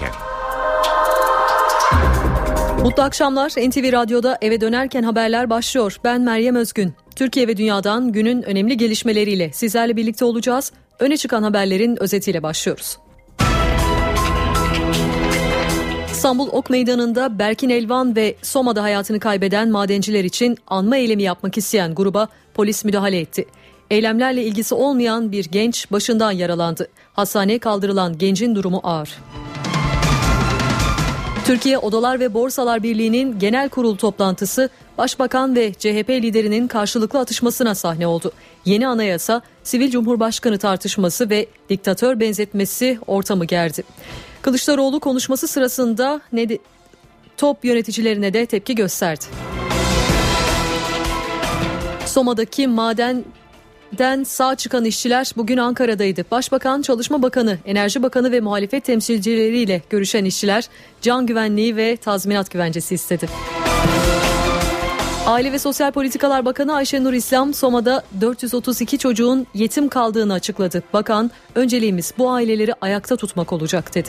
dönerken. Mutlu akşamlar. NTV Radyo'da eve dönerken haberler başlıyor. Ben Meryem Özgün. Türkiye ve dünyadan günün önemli gelişmeleriyle sizlerle birlikte olacağız. Öne çıkan haberlerin özetiyle başlıyoruz. İstanbul Ok Meydanı'nda Berkin Elvan ve Soma'da hayatını kaybeden madenciler için anma eylemi yapmak isteyen gruba polis müdahale etti. Eylemlerle ilgisi olmayan bir genç başından yaralandı. Hastaneye kaldırılan gencin durumu ağır. Türkiye Odalar ve Borsalar Birliği'nin genel kurul toplantısı Başbakan ve CHP liderinin karşılıklı atışmasına sahne oldu. Yeni anayasa, sivil cumhurbaşkanı tartışması ve diktatör benzetmesi ortamı gerdi. Kılıçdaroğlu konuşması sırasında ne de, top yöneticilerine de tepki gösterdi. Soma'daki maden den sağ çıkan işçiler bugün Ankara'daydı. Başbakan, Çalışma Bakanı, Enerji Bakanı ve muhalefet temsilcileriyle görüşen işçiler can güvenliği ve tazminat güvencesi istedi. Aile ve Sosyal Politikalar Bakanı Ayşenur İslam Soma'da 432 çocuğun yetim kaldığını açıkladı. Bakan, önceliğimiz bu aileleri ayakta tutmak olacak dedi.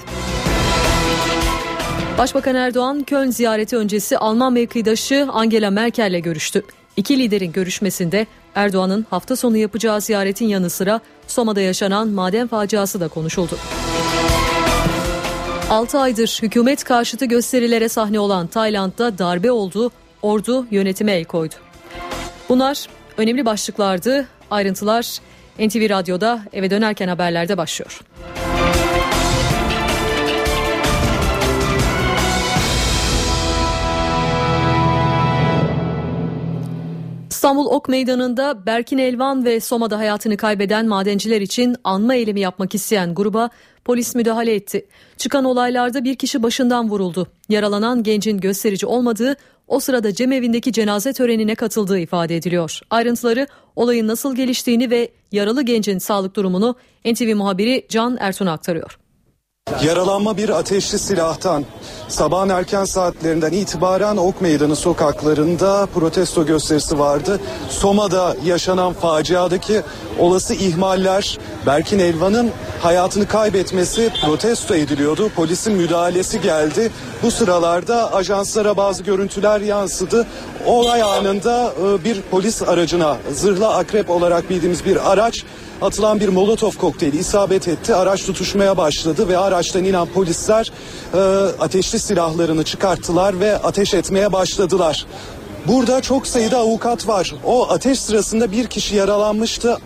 Başbakan Erdoğan Köln ziyareti öncesi Alman mevkidaşı Angela Merkel'le görüştü. İki liderin görüşmesinde Erdoğan'ın hafta sonu yapacağı ziyaretin yanı sıra Soma'da yaşanan maden faciası da konuşuldu. 6 aydır hükümet karşıtı gösterilere sahne olan Tayland'da darbe oldu, ordu yönetime el koydu. Bunlar önemli başlıklardı. Ayrıntılar NTV Radyo'da eve dönerken haberlerde başlıyor. İstanbul Ok Meydanı'nda Berkin Elvan ve Soma'da hayatını kaybeden madenciler için anma eylemi yapmak isteyen gruba polis müdahale etti. Çıkan olaylarda bir kişi başından vuruldu. Yaralanan gencin gösterici olmadığı, o sırada cemevindeki cenaze törenine katıldığı ifade ediliyor. Ayrıntıları olayın nasıl geliştiğini ve yaralı gencin sağlık durumunu NTV muhabiri Can Ertun aktarıyor. Yaralanma bir ateşli silahtan. Sabahın erken saatlerinden itibaren Ok Meydanı sokaklarında protesto gösterisi vardı. Soma'da yaşanan faciadaki olası ihmaller, Berkin Elvan'ın hayatını kaybetmesi protesto ediliyordu. Polisin müdahalesi geldi. Bu sıralarda ajanslara bazı görüntüler yansıdı. Olay anında e, bir polis aracına zırhlı akrep olarak bildiğimiz bir araç atılan bir molotof kokteyli isabet etti. Araç tutuşmaya başladı ve araçtan inen polisler e, ateşli silahlarını çıkarttılar ve ateş etmeye başladılar. Burada çok sayıda avukat var. O ateş sırasında bir kişi yaralanmıştı.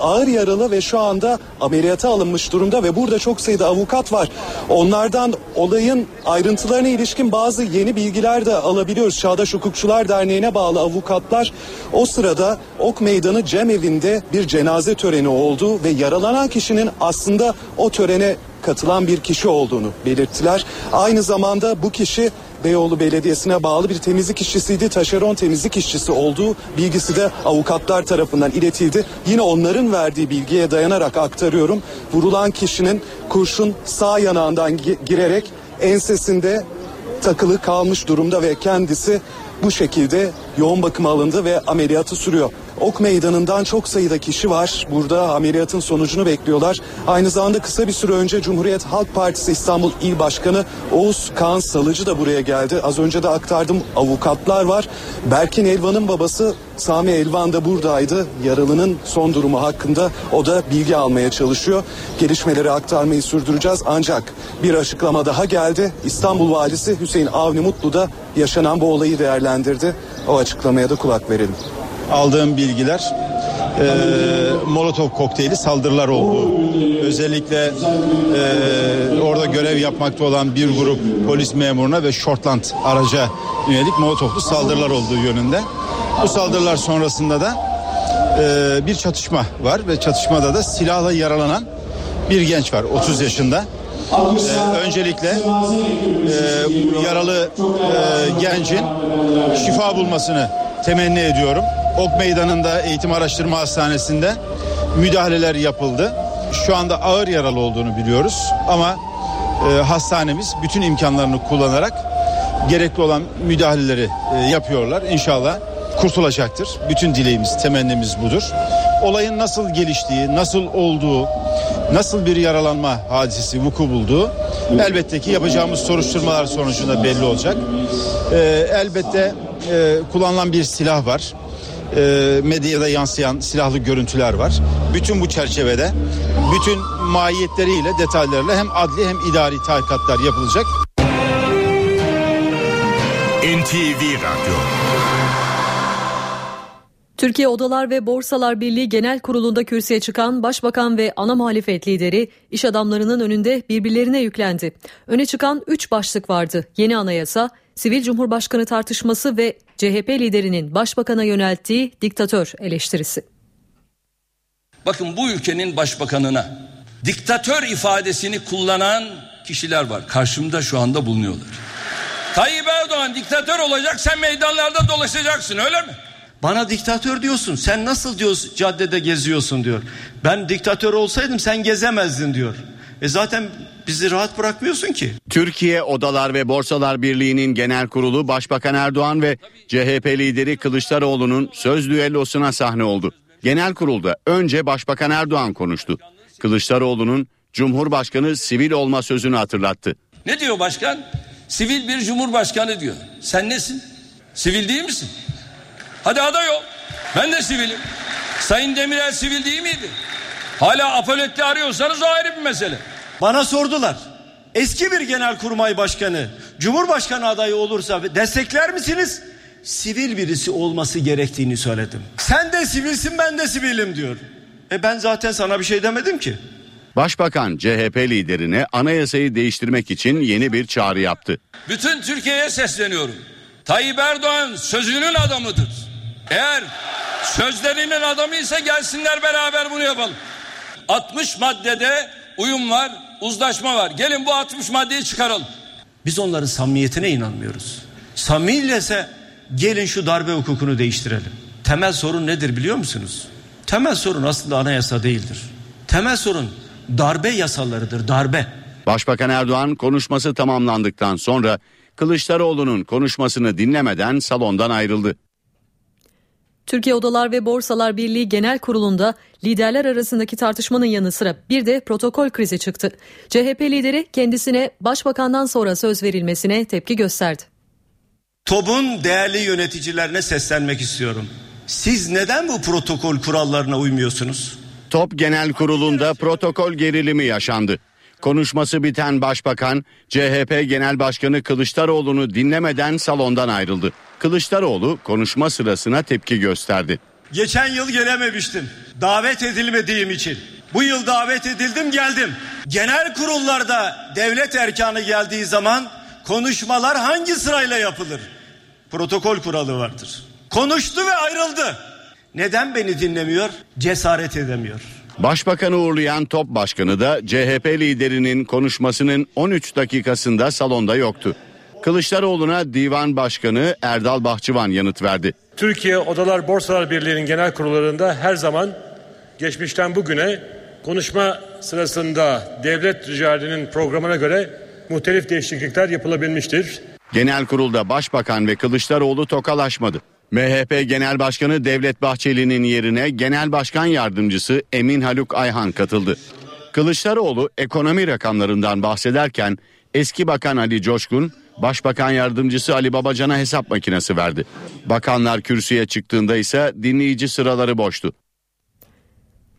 ağır yaralı ve şu anda ameliyata alınmış durumda ve burada çok sayıda avukat var. Onlardan olayın ayrıntılarına ilişkin bazı yeni bilgiler de alabiliyoruz. Çağdaş Hukukçular Derneği'ne bağlı avukatlar o sırada Ok Meydanı Cem Evi'nde bir cenaze töreni oldu ve yaralanan kişinin aslında o törene katılan bir kişi olduğunu belirttiler. Aynı zamanda bu kişi Beyoğlu Belediyesi'ne bağlı bir temizlik işçisiydi. Taşeron temizlik işçisi olduğu bilgisi de avukatlar tarafından iletildi. Yine onların verdiği bilgiye dayanarak aktarıyorum. Vurulan kişinin kurşun sağ yanağından girerek ensesinde takılı kalmış durumda ve kendisi bu şekilde yoğun bakıma alındı ve ameliyatı sürüyor. Ok Meydanı'ndan çok sayıda kişi var. Burada ameliyatın sonucunu bekliyorlar. Aynı zamanda kısa bir süre önce Cumhuriyet Halk Partisi İstanbul İl Başkanı Oğuz Kaan Salıcı da buraya geldi. Az önce de aktardım avukatlar var. Berkin Elvan'ın babası Sami Elvan da buradaydı. Yaralının son durumu hakkında o da bilgi almaya çalışıyor. Gelişmeleri aktarmayı sürdüreceğiz ancak bir açıklama daha geldi. İstanbul Valisi Hüseyin Avni Mutlu da yaşanan bu olayı değerlendirdi. O açıklamaya da kulak verelim aldığım bilgiler e, Molotov kokteyli saldırılar oldu. Özellikle e, orada görev yapmakta olan bir grup polis memuruna ve Shortland araca yönelik Molotovlu saldırılar olduğu yönünde. Bu saldırılar sonrasında da e, bir çatışma var ve çatışmada da silahla yaralanan bir genç var 30 yaşında. Ee, öncelikle e, yaralı e, gencin şifa bulmasını temenni ediyorum. Ok Meydanı'nda Eğitim Araştırma Hastanesi'nde müdahaleler yapıldı. Şu anda ağır yaralı olduğunu biliyoruz ama e, hastanemiz bütün imkanlarını kullanarak gerekli olan müdahaleleri e, yapıyorlar. İnşallah kurtulacaktır. Bütün dileğimiz, temennimiz budur. Olayın nasıl geliştiği, nasıl olduğu, nasıl bir yaralanma hadisesi vuku bulduğu elbette ki yapacağımız soruşturmalar sonucunda belli olacak. Ee, elbette e, kullanılan bir silah var. E, medyada yansıyan silahlı görüntüler var. Bütün bu çerçevede bütün mahiyetleriyle detaylarıyla hem adli hem idari tahkikatlar yapılacak. NTV Radyo Türkiye Odalar ve Borsalar Birliği Genel Kurulu'nda kürsüye çıkan Başbakan ve ana muhalefet lideri iş adamlarının önünde birbirlerine yüklendi. Öne çıkan 3 başlık vardı. Yeni anayasa, sivil cumhurbaşkanı tartışması ve CHP liderinin başbakana yönelttiği diktatör eleştirisi. Bakın bu ülkenin başbakanına diktatör ifadesini kullanan kişiler var. Karşımda şu anda bulunuyorlar. Tayyip Erdoğan diktatör olacak sen meydanlarda dolaşacaksın öyle mi? Bana diktatör diyorsun. Sen nasıl diyorsun caddede geziyorsun diyor. Ben diktatör olsaydım sen gezemezdin diyor. E zaten bizi rahat bırakmıyorsun ki. Türkiye Odalar ve Borsalar Birliği'nin genel kurulu Başbakan Erdoğan ve CHP lideri Kılıçdaroğlu'nun söz düellosuna sahne oldu. Genel kurulda önce Başbakan Erdoğan konuştu. Kılıçdaroğlu'nun Cumhurbaşkanı sivil olma sözünü hatırlattı. Ne diyor başkan? Sivil bir cumhurbaşkanı diyor. Sen nesin? Sivil değil misin? Hadi aday ol. Ben de sivilim. Sayın Demirel sivil değil miydi? Hala apoletti arıyorsanız o ayrı bir mesele. Bana sordular. Eski bir genel kurmay başkanı Cumhurbaşkanı adayı olursa destekler misiniz? Sivil birisi olması gerektiğini söyledim. Sen de sivilsin ben de sivilim diyor. E ben zaten sana bir şey demedim ki. Başbakan CHP liderine anayasayı değiştirmek için yeni bir çağrı yaptı. Bütün Türkiye'ye sesleniyorum. Tayyip Erdoğan sözünün adamıdır. Eğer sözlerinin adamı ise gelsinler beraber bunu yapalım. 60 maddede uyum var, uzlaşma var. Gelin bu 60 maddeyi çıkaralım. Biz onların samimiyetine inanmıyoruz. Samimiyse gelin şu darbe hukukunu değiştirelim. Temel sorun nedir biliyor musunuz? Temel sorun aslında anayasa değildir. Temel sorun darbe yasalarıdır, darbe. Başbakan Erdoğan konuşması tamamlandıktan sonra Kılıçdaroğlu'nun konuşmasını dinlemeden salondan ayrıldı. Türkiye Odalar ve Borsalar Birliği Genel Kurulu'nda liderler arasındaki tartışmanın yanı sıra bir de protokol krizi çıktı. CHP lideri kendisine başbakandan sonra söz verilmesine tepki gösterdi. TOB'un değerli yöneticilerine seslenmek istiyorum. Siz neden bu protokol kurallarına uymuyorsunuz? TOP Genel Kurulu'nda protokol gerilimi yaşandı. Konuşması biten başbakan CHP Genel Başkanı Kılıçdaroğlu'nu dinlemeden salondan ayrıldı. Kılıçdaroğlu konuşma sırasına tepki gösterdi. Geçen yıl gelememiştim. Davet edilmediğim için. Bu yıl davet edildim geldim. Genel kurullarda devlet erkanı geldiği zaman konuşmalar hangi sırayla yapılır? Protokol kuralı vardır. Konuştu ve ayrıldı. Neden beni dinlemiyor? Cesaret edemiyor. Başbakanı uğurlayan Top Başkanı da CHP liderinin konuşmasının 13 dakikasında salonda yoktu. Kılıçdaroğlu'na Divan Başkanı Erdal Bahçıvan yanıt verdi. Türkiye Odalar Borsalar Birliği'nin genel kurullarında her zaman geçmişten bugüne konuşma sırasında devlet ricalinin programına göre muhtelif değişiklikler yapılabilmiştir. Genel kurulda Başbakan ve Kılıçdaroğlu tokalaşmadı. MHP Genel Başkanı Devlet Bahçeli'nin yerine Genel Başkan Yardımcısı Emin Haluk Ayhan katıldı. Kılıçdaroğlu ekonomi rakamlarından bahsederken eski bakan Ali Coşkun, Başbakan Yardımcısı Ali Babacan'a hesap makinesi verdi. Bakanlar kürsüye çıktığında ise dinleyici sıraları boştu.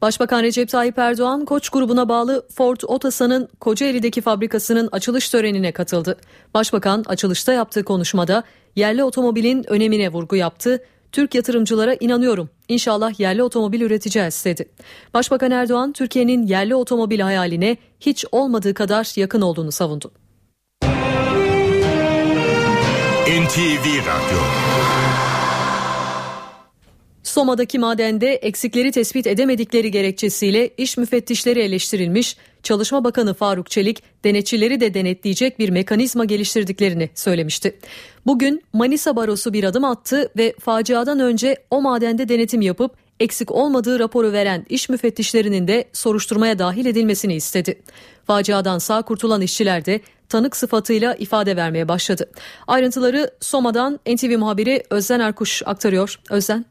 Başbakan Recep Tayyip Erdoğan Koç grubuna bağlı Ford Otosan'ın Kocaeli'deki fabrikasının açılış törenine katıldı. Başbakan açılışta yaptığı konuşmada yerli otomobilin önemine vurgu yaptı. Türk yatırımcılara inanıyorum. İnşallah yerli otomobil üreteceğiz dedi. Başbakan Erdoğan Türkiye'nin yerli otomobil hayaline hiç olmadığı kadar yakın olduğunu savundu. NTV Radyo Soma'daki madende eksikleri tespit edemedikleri gerekçesiyle iş müfettişleri eleştirilmiş, Çalışma Bakanı Faruk Çelik denetçileri de denetleyecek bir mekanizma geliştirdiklerini söylemişti. Bugün Manisa Barosu bir adım attı ve faciadan önce o madende denetim yapıp eksik olmadığı raporu veren iş müfettişlerinin de soruşturmaya dahil edilmesini istedi. Faciadan sağ kurtulan işçiler de tanık sıfatıyla ifade vermeye başladı. Ayrıntıları Soma'dan NTV muhabiri Özden Erkuş aktarıyor. Özden.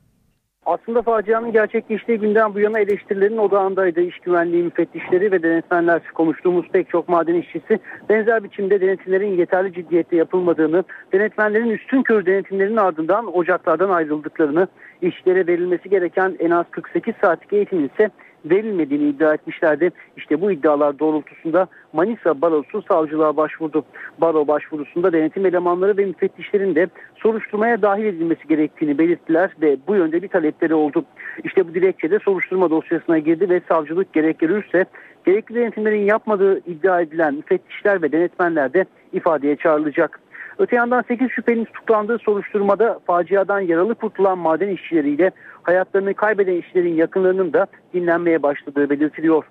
Aslında facianın gerçekleştiği günden bu yana eleştirilerin odağındaydı. İş güvenliği müfettişleri ve denetmenler konuştuğumuz pek çok maden işçisi benzer biçimde denetimlerin yeterli ciddiyette yapılmadığını, denetmenlerin üstün kör denetimlerinin ardından ocaklardan ayrıldıklarını, işlere verilmesi gereken en az 48 saatlik eğitimin ise verilmediğini iddia etmişlerdi. İşte bu iddialar doğrultusunda Manisa Barosu savcılığa başvurdu. Baro başvurusunda denetim elemanları ve müfettişlerin de soruşturmaya dahil edilmesi gerektiğini belirttiler ve bu yönde bir talepleri oldu. İşte bu dilekçede soruşturma dosyasına girdi ve savcılık gerek görürse gerekli denetimlerin yapmadığı iddia edilen müfettişler ve denetmenler de ifadeye çağrılacak. Öte yandan 8 şüphelinin tutuklandığı soruşturmada faciadan yaralı kurtulan maden işçileriyle hayatlarını kaybeden işçilerin yakınlarının da dinlenmeye başladığı belirtiliyor.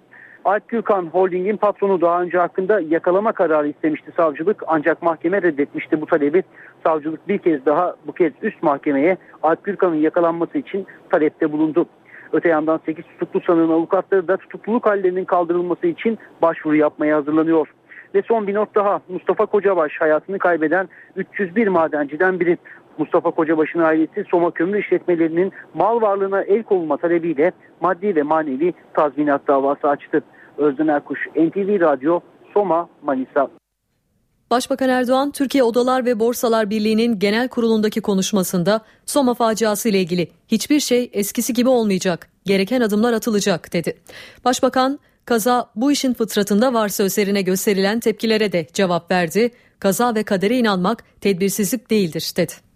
Alp Gürkan Holding'in patronu daha önce hakkında yakalama kararı istemişti savcılık ancak mahkeme reddetmişti bu talebi. Savcılık bir kez daha bu kez üst mahkemeye Alp Gürkan'ın yakalanması için talepte bulundu. Öte yandan 8 tutuklu sanığın avukatları da tutukluluk hallerinin kaldırılması için başvuru yapmaya hazırlanıyor. Ve son bir not daha Mustafa Kocabaş hayatını kaybeden 301 madenciden biri. Mustafa Kocabaş'ın ailesi Soma Kömür işletmelerinin mal varlığına el konulma talebiyle maddi ve manevi tazminat davası açtı. Özden Erkuş, NTV Radyo, Soma, Manisa. Başbakan Erdoğan, Türkiye Odalar ve Borsalar Birliği'nin genel kurulundaki konuşmasında Soma faciası ile ilgili hiçbir şey eskisi gibi olmayacak, gereken adımlar atılacak dedi. Başbakan, kaza bu işin fıtratında var sözlerine gösterilen tepkilere de cevap verdi. Kaza ve kadere inanmak tedbirsizlik değildir dedi.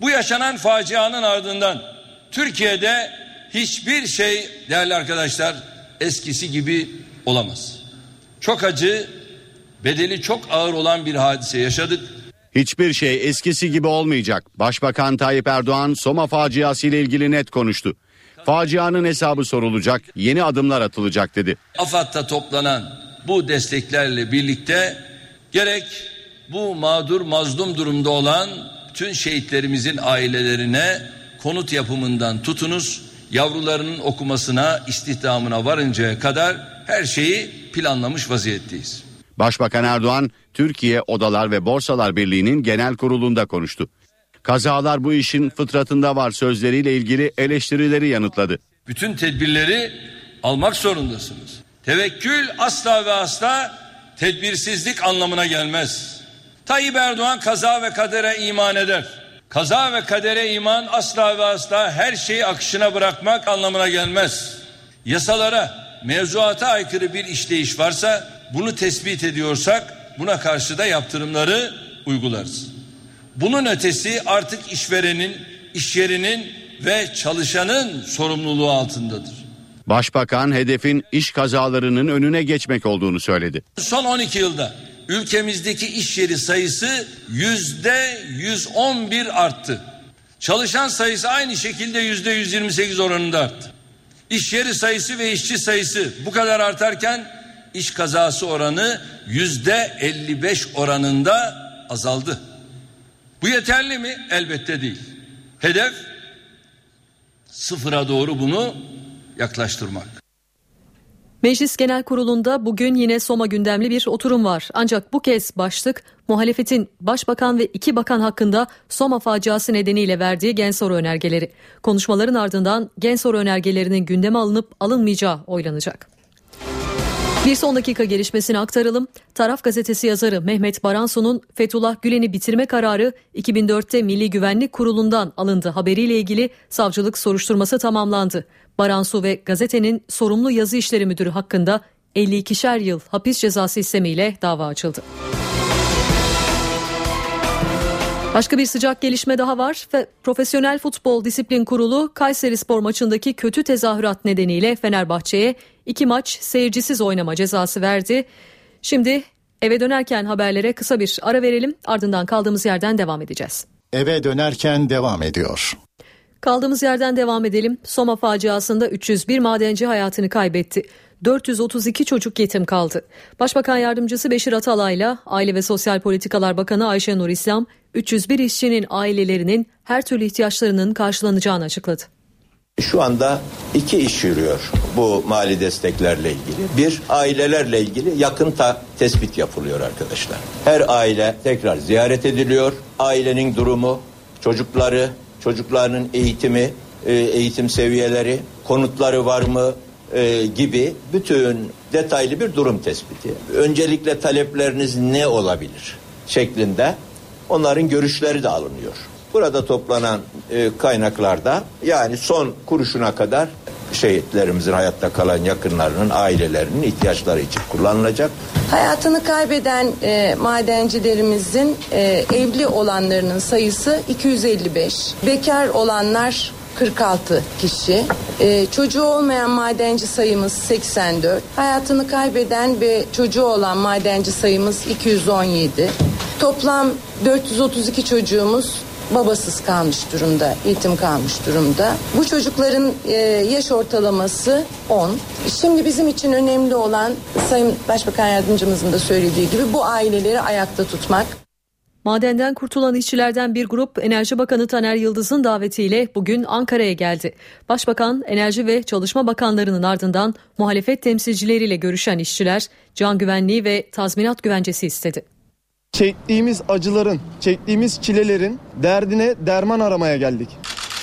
Bu yaşanan facianın ardından Türkiye'de hiçbir şey değerli arkadaşlar eskisi gibi olamaz. Çok acı, bedeli çok ağır olan bir hadise yaşadık. Hiçbir şey eskisi gibi olmayacak. Başbakan Tayyip Erdoğan Soma faciası ile ilgili net konuştu. Facianın hesabı sorulacak, yeni adımlar atılacak dedi. AFAD'da toplanan bu desteklerle birlikte gerek bu mağdur mazlum durumda olan tüm şehitlerimizin ailelerine konut yapımından tutunuz yavrularının okumasına istihdamına varıncaya kadar her şeyi planlamış vaziyetteyiz. Başbakan Erdoğan Türkiye Odalar ve Borsalar Birliği'nin genel kurulunda konuştu. Kazalar bu işin fıtratında var sözleriyle ilgili eleştirileri yanıtladı. Bütün tedbirleri almak zorundasınız. Tevekkül asla ve asla tedbirsizlik anlamına gelmez. Tayyip Erdoğan kaza ve kadere iman eder. Kaza ve kadere iman asla ve asla her şeyi akışına bırakmak anlamına gelmez. Yasalara, mevzuata aykırı bir işleyiş varsa bunu tespit ediyorsak buna karşı da yaptırımları uygularız. Bunun ötesi artık işverenin, iş yerinin ve çalışanın sorumluluğu altındadır. Başbakan hedefin iş kazalarının önüne geçmek olduğunu söyledi. Son 12 yılda ülkemizdeki iş yeri sayısı yüzde 111 arttı. Çalışan sayısı aynı şekilde yüzde 128 oranında arttı. İş yeri sayısı ve işçi sayısı bu kadar artarken iş kazası oranı yüzde 55 oranında azaldı. Bu yeterli mi? Elbette değil. Hedef sıfıra doğru bunu yaklaştırmak. Meclis Genel Kurulu'nda bugün yine Soma gündemli bir oturum var. Ancak bu kez başlık muhalefetin başbakan ve iki bakan hakkında Soma faciası nedeniyle verdiği gen soru önergeleri. Konuşmaların ardından gen soru önergelerinin gündeme alınıp alınmayacağı oylanacak. Bir son dakika gelişmesini aktaralım. Taraf gazetesi yazarı Mehmet Baransu'nun Fethullah Gülen'i bitirme kararı 2004'te Milli Güvenlik Kurulu'ndan alındı haberiyle ilgili savcılık soruşturması tamamlandı. Baransu ve gazetenin sorumlu yazı işleri müdürü hakkında 52'şer yıl hapis cezası istemiyle dava açıldı. Başka bir sıcak gelişme daha var. Profesyonel Futbol Disiplin Kurulu Kayseri Spor maçındaki kötü tezahürat nedeniyle Fenerbahçe'ye iki maç seyircisiz oynama cezası verdi. Şimdi eve dönerken haberlere kısa bir ara verelim ardından kaldığımız yerden devam edeceğiz. Eve dönerken devam ediyor. Kaldığımız yerden devam edelim. Soma faciasında 301 madenci hayatını kaybetti. 432 çocuk yetim kaldı. Başbakan Yardımcısı Beşir Atalay'la Aile ve Sosyal Politikalar Bakanı Ayşe Nur İslam 301 işçinin ailelerinin her türlü ihtiyaçlarının karşılanacağını açıkladı. Şu anda iki iş yürüyor bu mali desteklerle ilgili. Bir, ailelerle ilgili yakın ta tespit yapılıyor arkadaşlar. Her aile tekrar ziyaret ediliyor. Ailenin durumu, çocukları, çocuklarının eğitimi, e, eğitim seviyeleri, konutları var mı e, gibi bütün detaylı bir durum tespiti. Öncelikle talepleriniz ne olabilir şeklinde onların görüşleri de alınıyor. Burada toplanan e, kaynaklarda yani son kuruşuna kadar şehitlerimizin hayatta kalan yakınlarının ailelerinin ihtiyaçları için kullanılacak. Hayatını kaybeden e, madencilerimizin e, evli olanlarının sayısı 255. Bekar olanlar 46 kişi. E, çocuğu olmayan madenci sayımız 84. Hayatını kaybeden ve çocuğu olan madenci sayımız 217. Toplam 432 çocuğumuz babasız kalmış durumda, yetim kalmış durumda. Bu çocukların e, yaş ortalaması 10. Şimdi bizim için önemli olan Sayın Başbakan Yardımcımızın da söylediği gibi bu aileleri ayakta tutmak. Madenden kurtulan işçilerden bir grup Enerji Bakanı Taner Yıldız'ın davetiyle bugün Ankara'ya geldi. Başbakan, Enerji ve Çalışma Bakanlarının ardından muhalefet temsilcileriyle görüşen işçiler can güvenliği ve tazminat güvencesi istedi. Çektiğimiz acıların, çektiğimiz çilelerin derdine derman aramaya geldik.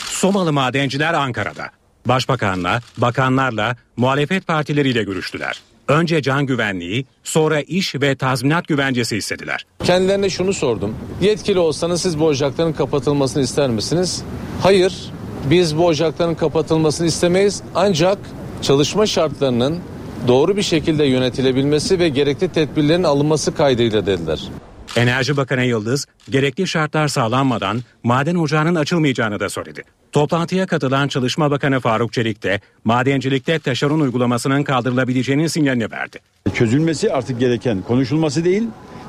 Somalı madenciler Ankara'da. Başbakanla, bakanlarla, muhalefet partileriyle görüştüler. Önce can güvenliği, sonra iş ve tazminat güvencesi istediler. Kendilerine şunu sordum. Yetkili olsanız siz bu ocakların kapatılmasını ister misiniz? Hayır, biz bu ocakların kapatılmasını istemeyiz. Ancak çalışma şartlarının doğru bir şekilde yönetilebilmesi ve gerekli tedbirlerin alınması kaydıyla dediler. Enerji Bakanı Yıldız, gerekli şartlar sağlanmadan maden ocağının açılmayacağını da söyledi. Toplantıya katılan Çalışma Bakanı Faruk Çelik de madencilikte taşeron uygulamasının kaldırılabileceğinin sinyalini verdi. Çözülmesi artık gereken konuşulması değil,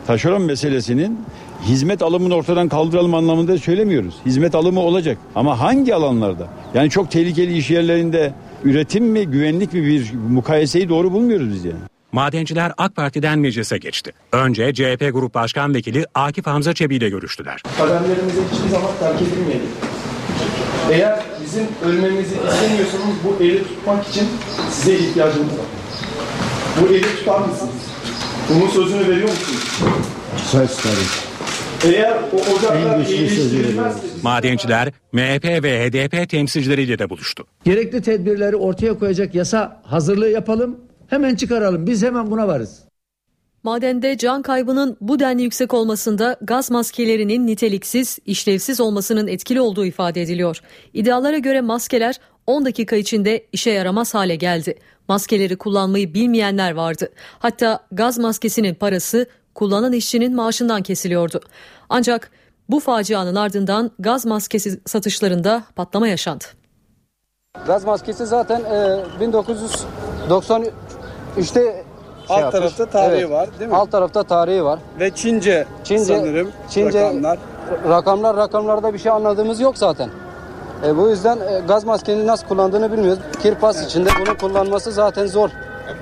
taşeron meselesinin hizmet alımını ortadan kaldıralım anlamında söylemiyoruz. Hizmet alımı olacak ama hangi alanlarda? Yani çok tehlikeli iş yerlerinde üretim mi, güvenlik mi bir mukayeseyi doğru bulmuyoruz biz yani. Madenciler AK Parti'den meclise geçti. Önce CHP Grup Başkan Vekili Akif Hamza Çebi ile görüştüler. Kaderlerimize hiçbir zaman terk edilmeyelim. Eğer bizim ölmemizi istemiyorsanız bu eli tutmak için size ihtiyacımız var. Bu eli tutar mısınız? Bunun sözünü veriyor musunuz? Söz tabii. Eğer o ocaklar Madenciler MHP ve HDP temsilcileriyle de buluştu. Gerekli tedbirleri ortaya koyacak yasa hazırlığı yapalım. Hemen çıkaralım. Biz hemen buna varız. Madende can kaybının bu denli yüksek olmasında gaz maskelerinin niteliksiz, işlevsiz olmasının etkili olduğu ifade ediliyor. İddialara göre maskeler 10 dakika içinde işe yaramaz hale geldi. Maskeleri kullanmayı bilmeyenler vardı. Hatta gaz maskesinin parası kullanan işçinin maaşından kesiliyordu. Ancak bu facianın ardından gaz maskesi satışlarında patlama yaşandı. Gaz maskesi zaten e, 1993'te Alt yapmış. tarafta tarihi Evet. var değil mi? Alt tarafta tarihi var. Ve Çince, Çince sanırım Çince rakamlar. rakamlar rakamlarda bir şey anladığımız yok zaten. E, bu yüzden e, gaz maskenin nasıl kullandığını bilmiyoruz. Kirpas içinde bunu kullanması zaten zor.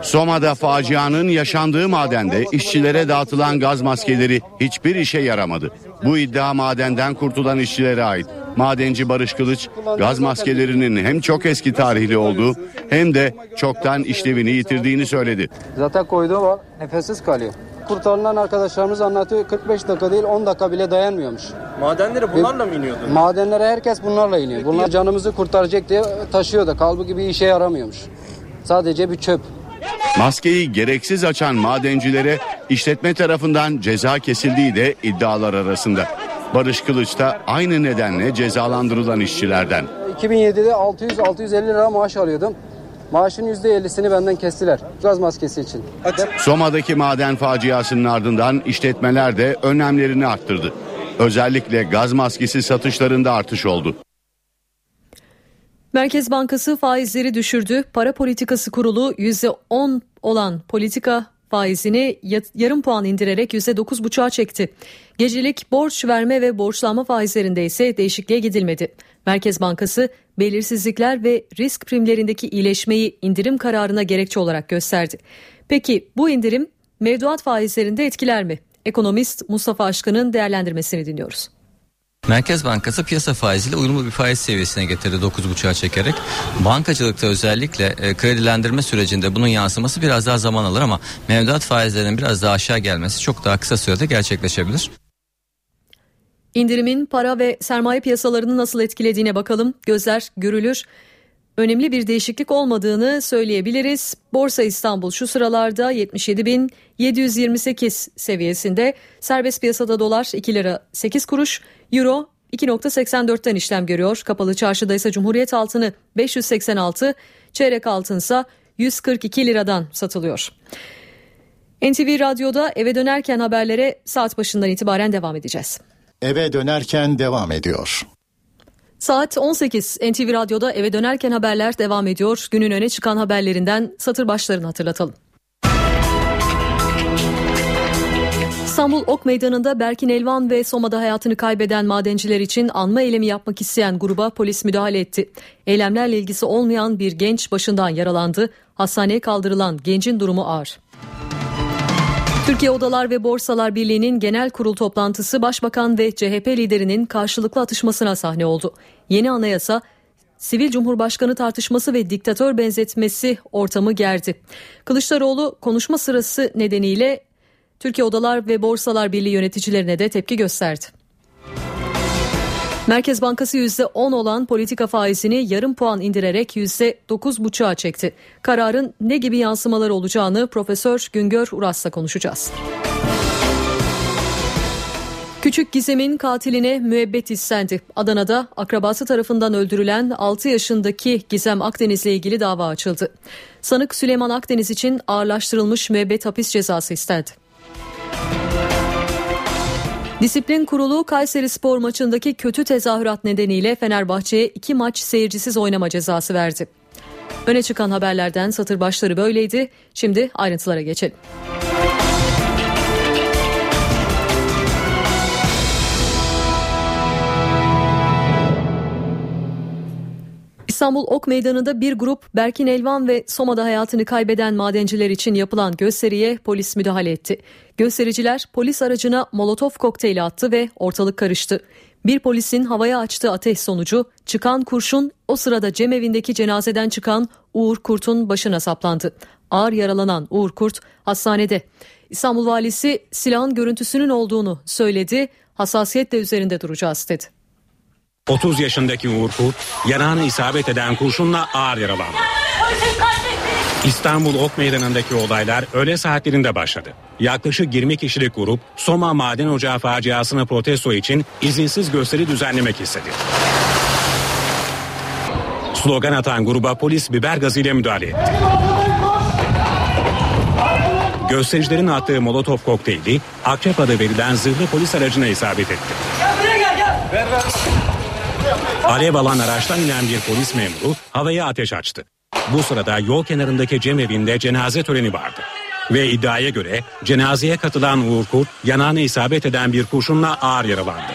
Soma'da facianın yaşandığı madende işçilere dağıtılan gaz maskeleri hiçbir işe yaramadı. Bu iddia madenden kurtulan işçilere ait. Madenci Barış Kılıç, gaz maskelerinin hem çok eski tarihli olduğu hem de çoktan işlevini yitirdiğini söyledi. Zaten koyduğu var nefessiz kalıyor. Kurtarılan arkadaşlarımız anlatıyor 45 dakika değil 10 dakika bile dayanmıyormuş. Madenlere bunlarla mı iniyordu? Madenlere herkes bunlarla iniyor. Bunlar canımızı kurtaracak diye taşıyor da kalbu gibi işe yaramıyormuş. Sadece bir çöp. Maskeyi gereksiz açan madencilere işletme tarafından ceza kesildiği de iddialar arasında. Barış Kılıç da aynı nedenle cezalandırılan işçilerden. 2007'de 600-650 lira maaş alıyordum. Maaşın %50'sini benden kestiler gaz maskesi için. Soma'daki maden faciasının ardından işletmeler de önlemlerini arttırdı. Özellikle gaz maskesi satışlarında artış oldu. Merkez Bankası faizleri düşürdü. Para Politikası Kurulu %10 olan politika faizini ya- yarım puan indirerek %9,5'a çekti. Gecelik borç verme ve borçlanma faizlerinde ise değişikliğe gidilmedi. Merkez Bankası belirsizlikler ve risk primlerindeki iyileşmeyi indirim kararına gerekçe olarak gösterdi. Peki bu indirim mevduat faizlerinde etkiler mi? Ekonomist Mustafa Aşkın'ın değerlendirmesini dinliyoruz. Merkez Bankası piyasa faiziyle uyumlu bir faiz seviyesine getirdi 9.5'a çekerek. Bankacılıkta özellikle e, kredilendirme sürecinde bunun yansıması biraz daha zaman alır ama mevduat faizlerinin biraz daha aşağı gelmesi çok daha kısa sürede gerçekleşebilir. İndirimin para ve sermaye piyasalarını nasıl etkilediğine bakalım. Gözler görülür. Önemli bir değişiklik olmadığını söyleyebiliriz. Borsa İstanbul şu sıralarda 77.728 seviyesinde. Serbest piyasada dolar 2 lira 8 kuruş, euro 2.84'ten işlem görüyor. Kapalı çarşıda ise Cumhuriyet altını 586, çeyrek altınsa 142 liradan satılıyor. NTV Radyo'da eve dönerken haberlere saat başından itibaren devam edeceğiz. Eve dönerken devam ediyor. Saat 18 NTV Radyo'da eve dönerken haberler devam ediyor. Günün öne çıkan haberlerinden satır başlarını hatırlatalım. İstanbul Ok Meydanı'nda Berkin Elvan ve Soma'da hayatını kaybeden madenciler için anma eylemi yapmak isteyen gruba polis müdahale etti. Eylemlerle ilgisi olmayan bir genç başından yaralandı. Hastaneye kaldırılan gencin durumu ağır. Türkiye Odalar ve Borsalar Birliği'nin genel kurul toplantısı Başbakan ve CHP liderinin karşılıklı atışmasına sahne oldu. Yeni anayasa sivil cumhurbaşkanı tartışması ve diktatör benzetmesi ortamı gerdi. Kılıçdaroğlu konuşma sırası nedeniyle Türkiye Odalar ve Borsalar Birliği yöneticilerine de tepki gösterdi. Merkez Bankası %10 olan politika faizini yarım puan indirerek %9,5'a çekti. Kararın ne gibi yansımaları olacağını Profesör Güngör Uras'la konuşacağız. Küçük Gizem'in katiline müebbet istendi. Adana'da akrabası tarafından öldürülen 6 yaşındaki Gizem Akdeniz'le ilgili dava açıldı. Sanık Süleyman Akdeniz için ağırlaştırılmış müebbet hapis cezası istendi. Disiplin Kurulu Kayseri Spor maçındaki kötü tezahürat nedeniyle Fenerbahçe'ye iki maç seyircisiz oynama cezası verdi. Öne çıkan haberlerden satır başları böyleydi. Şimdi ayrıntılara geçelim. İstanbul Ok Meydanı'nda bir grup Berkin Elvan ve Soma'da hayatını kaybeden madenciler için yapılan gösteriye polis müdahale etti. Göstericiler polis aracına molotof kokteyli attı ve ortalık karıştı. Bir polisin havaya açtığı ateş sonucu çıkan kurşun o sırada cemevindeki cenazeden çıkan Uğur Kurt'un başına saplandı. Ağır yaralanan Uğur Kurt hastanede. İstanbul valisi silahın görüntüsünün olduğunu söyledi. Hassasiyetle üzerinde duracağız dedi. 30 yaşındaki Uğur Kurt yanağına isabet eden kurşunla ağır yaralandı. İstanbul Ok Meydanı'ndaki olaylar öğle saatlerinde başladı. Yaklaşık 20 kişilik grup Soma Maden Ocağı faciasını protesto için izinsiz gösteri düzenlemek istedi. Slogan atan gruba polis biber gazıyla müdahale etti. Göstericilerin attığı molotof kokteyli Akrep adı verilen zırhlı polis aracına isabet etti. Alev alan araçtan inen bir polis memuru havaya ateş açtı. Bu sırada yol kenarındaki cemevinde cenaze töreni vardı. Ve iddiaya göre cenazeye katılan Uğur Kurt yanağına isabet eden bir kurşunla ağır yaralandı.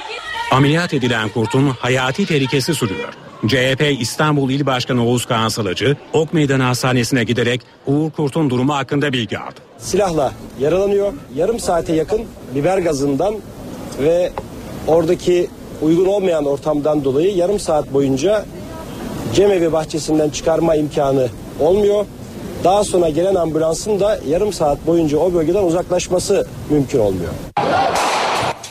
Ameliyat edilen Kurt'un hayati tehlikesi sürüyor. CHP İstanbul İl Başkanı Oğuz Kağan Salıcı, Ok Meydanı Hastanesi'ne giderek Uğur Kurt'un durumu hakkında bilgi aldı. Silahla yaralanıyor. Yarım saate yakın biber gazından ve oradaki uygun olmayan ortamdan dolayı yarım saat boyunca cemevi bahçesinden çıkarma imkanı olmuyor. Daha sonra gelen ambulansın da yarım saat boyunca o bölgeden uzaklaşması mümkün olmuyor.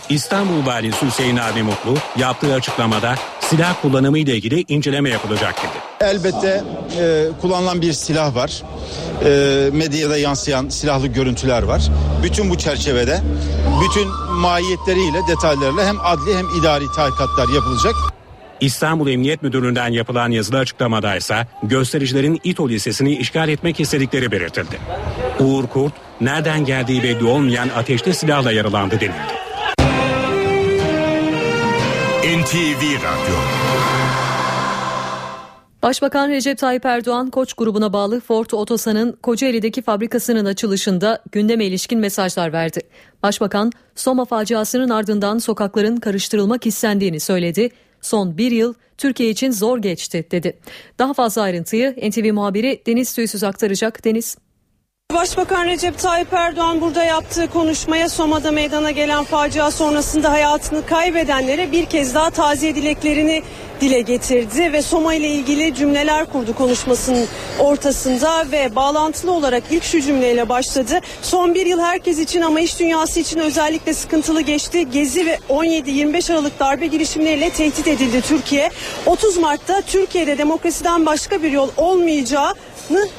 İstanbul Valisi Hüseyin Abi Mutlu yaptığı açıklamada silah kullanımı ile ilgili inceleme yapılacak dedi. Elbette e, kullanılan bir silah var. E, medyada yansıyan silahlı görüntüler var. Bütün bu çerçevede bütün mahiyetleriyle detaylarıyla hem adli hem idari tahkikatlar yapılacak. İstanbul Emniyet Müdürlüğü'nden yapılan yazılı açıklamada ise göstericilerin İTO Lisesi'ni işgal etmek istedikleri belirtildi. Uğur Kurt nereden geldiği belli olmayan ateşli silahla yaralandı denildi. NTV Radyo Başbakan Recep Tayyip Erdoğan Koç grubuna bağlı Ford Otosan'ın Kocaeli'deki fabrikasının açılışında gündeme ilişkin mesajlar verdi. Başbakan Soma faciasının ardından sokakların karıştırılmak istendiğini söyledi. Son bir yıl Türkiye için zor geçti dedi. Daha fazla ayrıntıyı NTV muhabiri Deniz Tüysüz aktaracak. Deniz. Başbakan Recep Tayyip Erdoğan burada yaptığı konuşmaya Soma'da meydana gelen facia sonrasında hayatını kaybedenlere bir kez daha taziye dileklerini dile getirdi ve Soma ile ilgili cümleler kurdu konuşmasının ortasında ve bağlantılı olarak ilk şu cümleyle başladı. Son bir yıl herkes için ama iş dünyası için özellikle sıkıntılı geçti. Gezi ve 17-25 Aralık darbe girişimleriyle tehdit edildi Türkiye. 30 Mart'ta Türkiye'de demokrasiden başka bir yol olmayacağı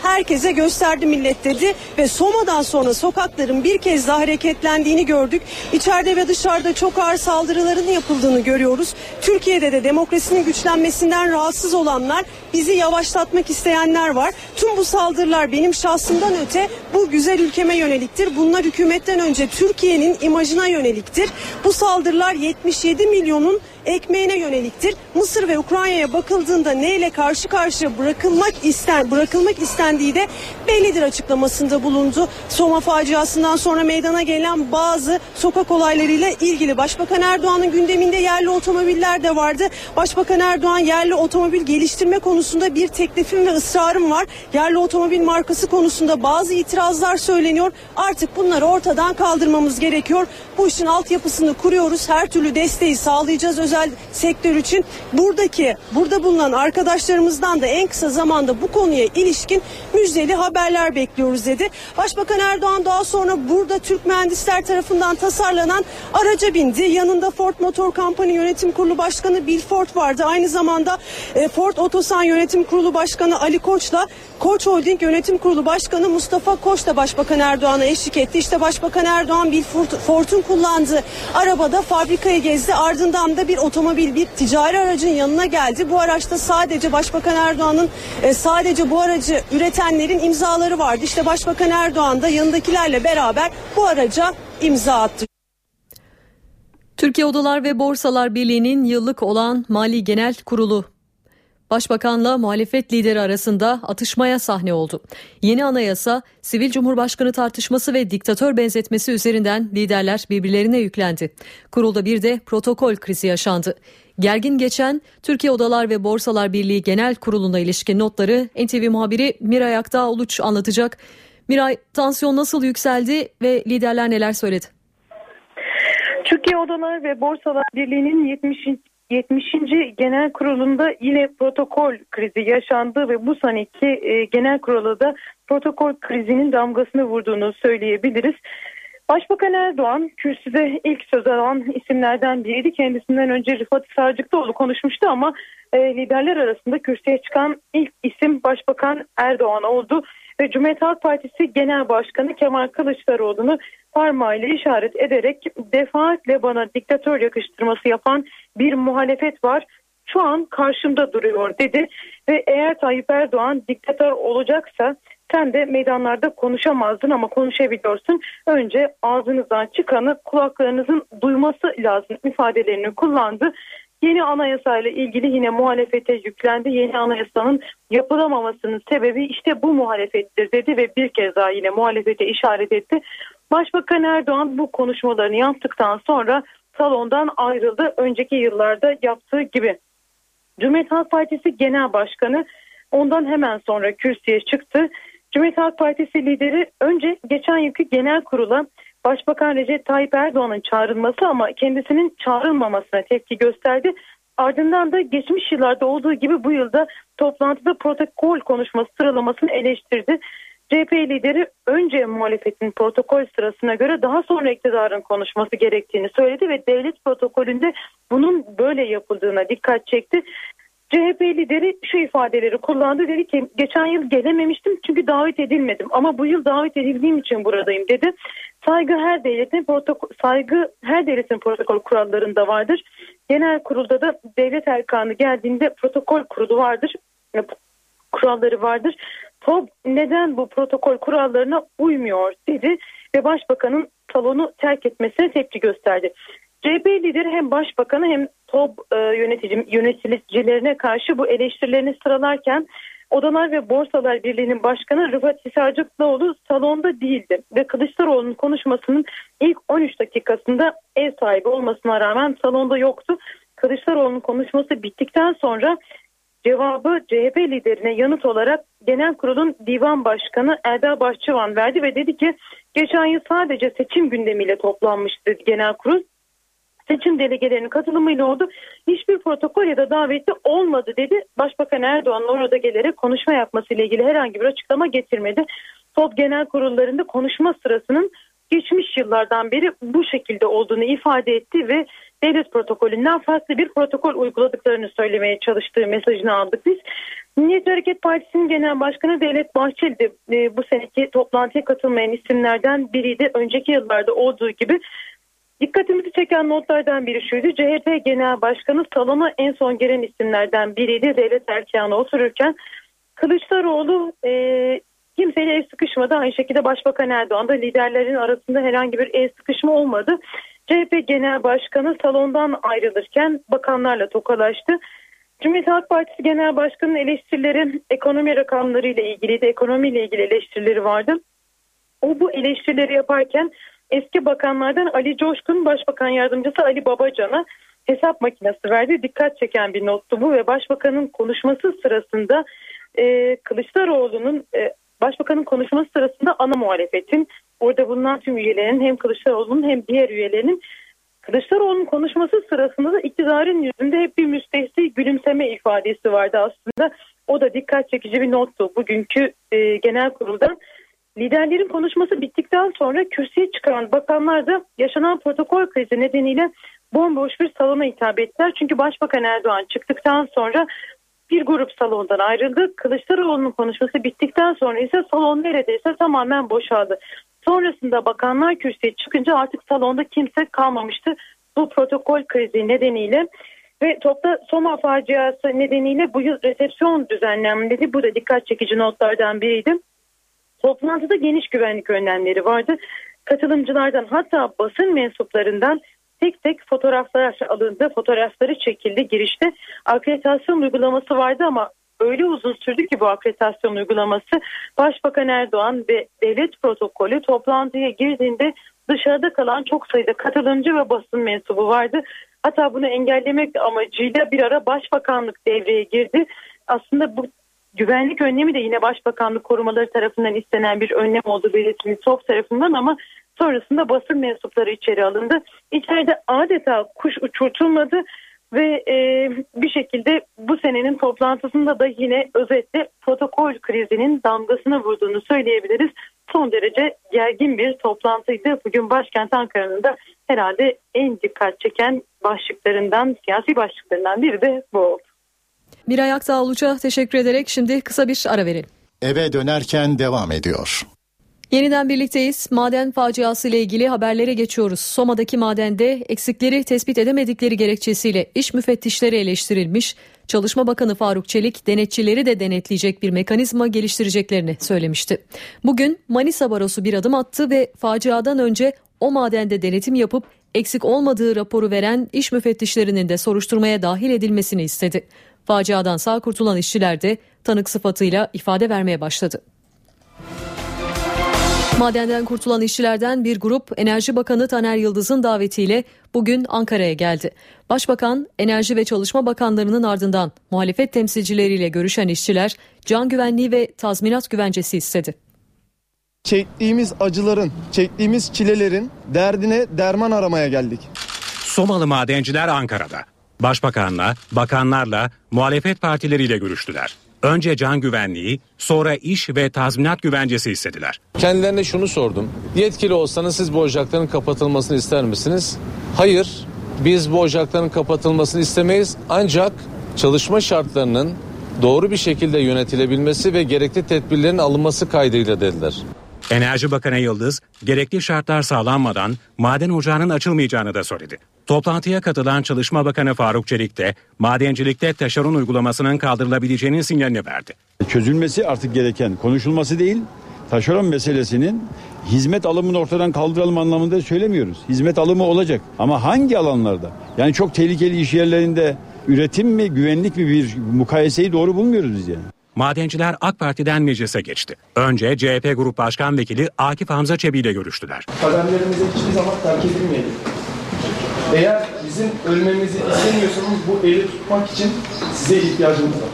herkese gösterdi millet dedi ve Soma'dan sonra sokakların bir kez daha hareketlendiğini gördük. İçeride ve dışarıda çok ağır saldırıların yapıldığını görüyoruz. Türkiye'de de demokrasinin güçlenmesinden rahatsız olanlar, bizi yavaşlatmak isteyenler var. Tüm bu saldırılar benim şahsımdan öte bu güzel ülkeme yöneliktir. Bunlar hükümetten önce Türkiye'nin imajına yöneliktir. Bu saldırılar 77 milyonun ekmeğine yöneliktir. Mısır ve Ukrayna'ya bakıldığında neyle karşı karşıya bırakılmak isten bırakılmak istendiği de bellidir açıklamasında bulundu. Soma faciasından sonra meydana gelen bazı sokak olaylarıyla ilgili Başbakan Erdoğan'ın gündeminde yerli otomobiller de vardı. Başbakan Erdoğan yerli otomobil geliştirme konusunda bir teklifim ve ısrarım var. Yerli otomobil markası konusunda bazı itirazlar söyleniyor. Artık bunları ortadan kaldırmamız gerekiyor. Bu işin altyapısını kuruyoruz. Her türlü desteği sağlayacağız özel sektör için. Buradaki burada bulunan arkadaşlarımızdan da en kısa zamanda bu konuya ilişkin müjdeli haberler bekliyoruz dedi. Başbakan Erdoğan daha sonra burada Türk mühendisler tarafından tasarlanan araca bindi. Yanında Ford Motor Company Yönetim Kurulu Başkanı Bill Ford vardı. Aynı zamanda e, Ford Otosan Yönetim Kurulu Başkanı Ali Koç'la Koç Holding Yönetim Kurulu Başkanı Mustafa Koç da Başbakan Erdoğan'a eşlik etti. İşte Başbakan Erdoğan Bill Ford'un kullandığı arabada fabrikayı gezdi. Ardından da bir otomobil bir ticari aracın yanına geldi. Bu araçta sadece Başbakan Erdoğan'ın e, sadece bu aracı üretenlerin imzaları vardı. İşte Başbakan Erdoğan da yanındakilerle beraber bu araca imza attı. Türkiye Odalar ve Borsalar Birliği'nin yıllık olan Mali Genel Kurulu Başbakanla muhalefet lideri arasında atışmaya sahne oldu. Yeni anayasa, sivil cumhurbaşkanı tartışması ve diktatör benzetmesi üzerinden liderler birbirlerine yüklendi. Kurulda bir de protokol krizi yaşandı. Gergin geçen Türkiye Odalar ve Borsalar Birliği Genel Kurulu'na ilişkin notları NTV muhabiri Miray Aktağ Uluç anlatacak. Miray, tansiyon nasıl yükseldi ve liderler neler söyledi? Türkiye Odalar ve Borsalar Birliği'nin 70. 70. Genel Kurulu'nda yine protokol krizi yaşandı ve bu seneki e, Genel Kurulu da protokol krizinin damgasını vurduğunu söyleyebiliriz. Başbakan Erdoğan kürsüde ilk söz alan isimlerden biriydi. Kendisinden önce Rıfat Sarcıklıoğlu konuşmuştu ama e, liderler arasında kürsüye çıkan ilk isim Başbakan Erdoğan oldu. Ve Cumhuriyet Halk Partisi Genel Başkanı Kemal Kılıçdaroğlu'nu parmağıyla işaret ederek defaatle bana diktatör yakıştırması yapan bir muhalefet var. Şu an karşımda duruyor dedi ve eğer Tayyip Erdoğan diktatör olacaksa sen de meydanlarda konuşamazdın ama konuşabiliyorsun. Önce ağzınızdan çıkanı kulaklarınızın duyması lazım ifadelerini kullandı. Yeni anayasayla ilgili yine muhalefete yüklendi. Yeni anayasanın yapılamamasının sebebi işte bu muhalefettir dedi ve bir kez daha yine muhalefete işaret etti. Başbakan Erdoğan bu konuşmalarını yaptıktan sonra salondan ayrıldı. Önceki yıllarda yaptığı gibi. Cumhuriyet Halk Partisi Genel Başkanı ondan hemen sonra kürsüye çıktı. Cumhuriyet Halk Partisi lideri önce geçen yılki genel kurula Başbakan Recep Tayyip Erdoğan'ın çağrılması ama kendisinin çağrılmamasına tepki gösterdi. Ardından da geçmiş yıllarda olduğu gibi bu yılda toplantıda protokol konuşması sıralamasını eleştirdi. CHP lideri önce muhalefetin protokol sırasına göre daha sonra iktidarın konuşması gerektiğini söyledi ve devlet protokolünde bunun böyle yapıldığına dikkat çekti. CHP lideri şu ifadeleri kullandı. Dedi ki geçen yıl gelememiştim çünkü davet edilmedim ama bu yıl davet edildiğim için buradayım dedi. Saygı her devletin protokol saygı her devletin protokol kurallarında vardır. Genel kurulda da devlet erkanı geldiğinde protokol kurulu vardır. Kuralları vardır. TOB neden bu protokol kurallarına uymuyor dedi ve başbakanın salonu terk etmesine tepki gösterdi. CHP lideri hem başbakanı hem TOB e, yönetici, yöneticilerine karşı bu eleştirilerini sıralarken Odalar ve Borsalar Birliği'nin başkanı Rıfat Hisarcıklıoğlu salonda değildi ve Kılıçdaroğlu'nun konuşmasının ilk 13 dakikasında ev sahibi olmasına rağmen salonda yoktu. Kılıçdaroğlu'nun konuşması bittikten sonra cevabı CHP liderine yanıt olarak genel kurulun divan başkanı Eda Bahçıvan verdi ve dedi ki geçen yıl sadece seçim gündemiyle toplanmıştı genel kurul. Seçim delegelerinin katılımıyla oldu. Hiçbir protokol ya da daveti olmadı dedi. Başbakan Erdoğan'ın orada gelerek konuşma yapmasıyla ilgili herhangi bir açıklama getirmedi. Top genel kurullarında konuşma sırasının geçmiş yıllardan beri bu şekilde olduğunu ifade etti ve devlet protokolünden farklı bir protokol uyguladıklarını söylemeye çalıştığı mesajını aldık biz. Milliyetçi Hareket Partisi'nin genel başkanı Devlet Bahçeli de e, bu seneki toplantıya katılmayan isimlerden biriydi. Önceki yıllarda olduğu gibi Dikkatimizi çeken notlardan biri şuydu. CHP Genel Başkanı salona en son gelen isimlerden biriydi. Devlet erkeğine otururken Kılıçdaroğlu e, kimseyle el sıkışmadı. Aynı şekilde Başbakan Erdoğan da liderlerin arasında herhangi bir el sıkışma olmadı. CHP Genel Başkanı salondan ayrılırken bakanlarla tokalaştı. Cumhuriyet Halk Partisi Genel Başkanı'nın eleştirileri ekonomi rakamları ile ilgili de ekonomiyle ilgili eleştirileri vardı. O bu eleştirileri yaparken eski bakanlardan Ali Coşkun, Başbakan Yardımcısı Ali Babacan'a hesap makinesi verdi. Dikkat çeken bir nottu bu ve Başbakanın konuşması sırasında e, Kılıçdaroğlu'nun e, Başbakanın konuşması sırasında ana muhalefetin orada bulunan tüm üyelerin hem Kılıçdaroğlu'nun hem diğer üyelerinin Kılıçdaroğlu'nun konuşması sırasında da iktidarın yüzünde hep bir müstehsi gülümseme ifadesi vardı aslında. O da dikkat çekici bir nottu bugünkü e, genel kurulda. Liderlerin konuşması bittikten sonra kürsüye çıkan bakanlar da yaşanan protokol krizi nedeniyle bomboş bir salona hitap ettiler. Çünkü Başbakan Erdoğan çıktıktan sonra bir grup salondan ayrıldı. Kılıçdaroğlu'nun konuşması bittikten sonra ise salon neredeyse tamamen boşaldı. Sonrasında bakanlar kürsüye çıkınca artık salonda kimse kalmamıştı. Bu protokol krizi nedeniyle ve topta Soma faciası nedeniyle bu yıl resepsiyon düzenlenmedi. Bu da dikkat çekici notlardan biriydi. Toplantıda geniş güvenlik önlemleri vardı. Katılımcılardan hatta basın mensuplarından tek tek fotoğraflar alındı. Fotoğrafları çekildi girişte. Akreditasyon uygulaması vardı ama öyle uzun sürdü ki bu akreditasyon uygulaması Başbakan Erdoğan ve devlet protokolü toplantıya girdiğinde dışarıda kalan çok sayıda katılımcı ve basın mensubu vardı. Hatta bunu engellemek amacıyla bir ara başbakanlık devreye girdi. Aslında bu güvenlik önlemi de yine başbakanlık korumaları tarafından istenen bir önlem oldu belirtildi TOP tarafından ama sonrasında basın mensupları içeri alındı. İçeride adeta kuş uçurtulmadı ve e, bir şekilde bu senenin toplantısında da yine özetle protokol krizinin damgasını vurduğunu söyleyebiliriz. Son derece gergin bir toplantıydı. Bugün başkent Ankara'nın da herhalde en dikkat çeken başlıklarından, siyasi başlıklarından biri de bu oldu. Miray Aktağ Uluç'a teşekkür ederek şimdi kısa bir ara verelim. Eve dönerken devam ediyor. Yeniden birlikteyiz. Maden faciası ile ilgili haberlere geçiyoruz. Soma'daki madende eksikleri tespit edemedikleri gerekçesiyle iş müfettişleri eleştirilmiş. Çalışma Bakanı Faruk Çelik denetçileri de denetleyecek bir mekanizma geliştireceklerini söylemişti. Bugün Manisa Barosu bir adım attı ve faciadan önce o madende denetim yapıp eksik olmadığı raporu veren iş müfettişlerinin de soruşturmaya dahil edilmesini istedi. Faciadan sağ kurtulan işçiler de tanık sıfatıyla ifade vermeye başladı. Madenden kurtulan işçilerden bir grup Enerji Bakanı Taner Yıldız'ın davetiyle bugün Ankara'ya geldi. Başbakan, Enerji ve Çalışma Bakanlarının ardından muhalefet temsilcileriyle görüşen işçiler can güvenliği ve tazminat güvencesi istedi. Çektiğimiz acıların, çektiğimiz çilelerin derdine derman aramaya geldik. Somalı madenciler Ankara'da. Başbakanla, bakanlarla, muhalefet partileriyle görüştüler. Önce can güvenliği, sonra iş ve tazminat güvencesi istediler. Kendilerine şunu sordum. Yetkili olsanız siz bu ocakların kapatılmasını ister misiniz? Hayır, biz bu ocakların kapatılmasını istemeyiz. Ancak çalışma şartlarının doğru bir şekilde yönetilebilmesi ve gerekli tedbirlerin alınması kaydıyla dediler. Enerji Bakanı Yıldız, gerekli şartlar sağlanmadan maden ocağının açılmayacağını da söyledi. Toplantıya katılan Çalışma Bakanı Faruk Çelik de madencilikte taşeron uygulamasının kaldırılabileceğinin sinyalini verdi. Çözülmesi artık gereken konuşulması değil, taşeron meselesinin hizmet alımını ortadan kaldıralım anlamında söylemiyoruz. Hizmet alımı olacak ama hangi alanlarda? Yani çok tehlikeli iş yerlerinde üretim mi, güvenlik mi bir mukayeseyi doğru bulmuyoruz biz yani. Madenciler AK Parti'den meclise geçti. Önce CHP Grup Başkan Vekili Akif Hamza Çebi ile görüştüler. Kaderlerimize hiçbir zaman terk edilmeyelim. Eğer bizim ölmemizi istemiyorsanız bu eli tutmak için size ihtiyacımız var.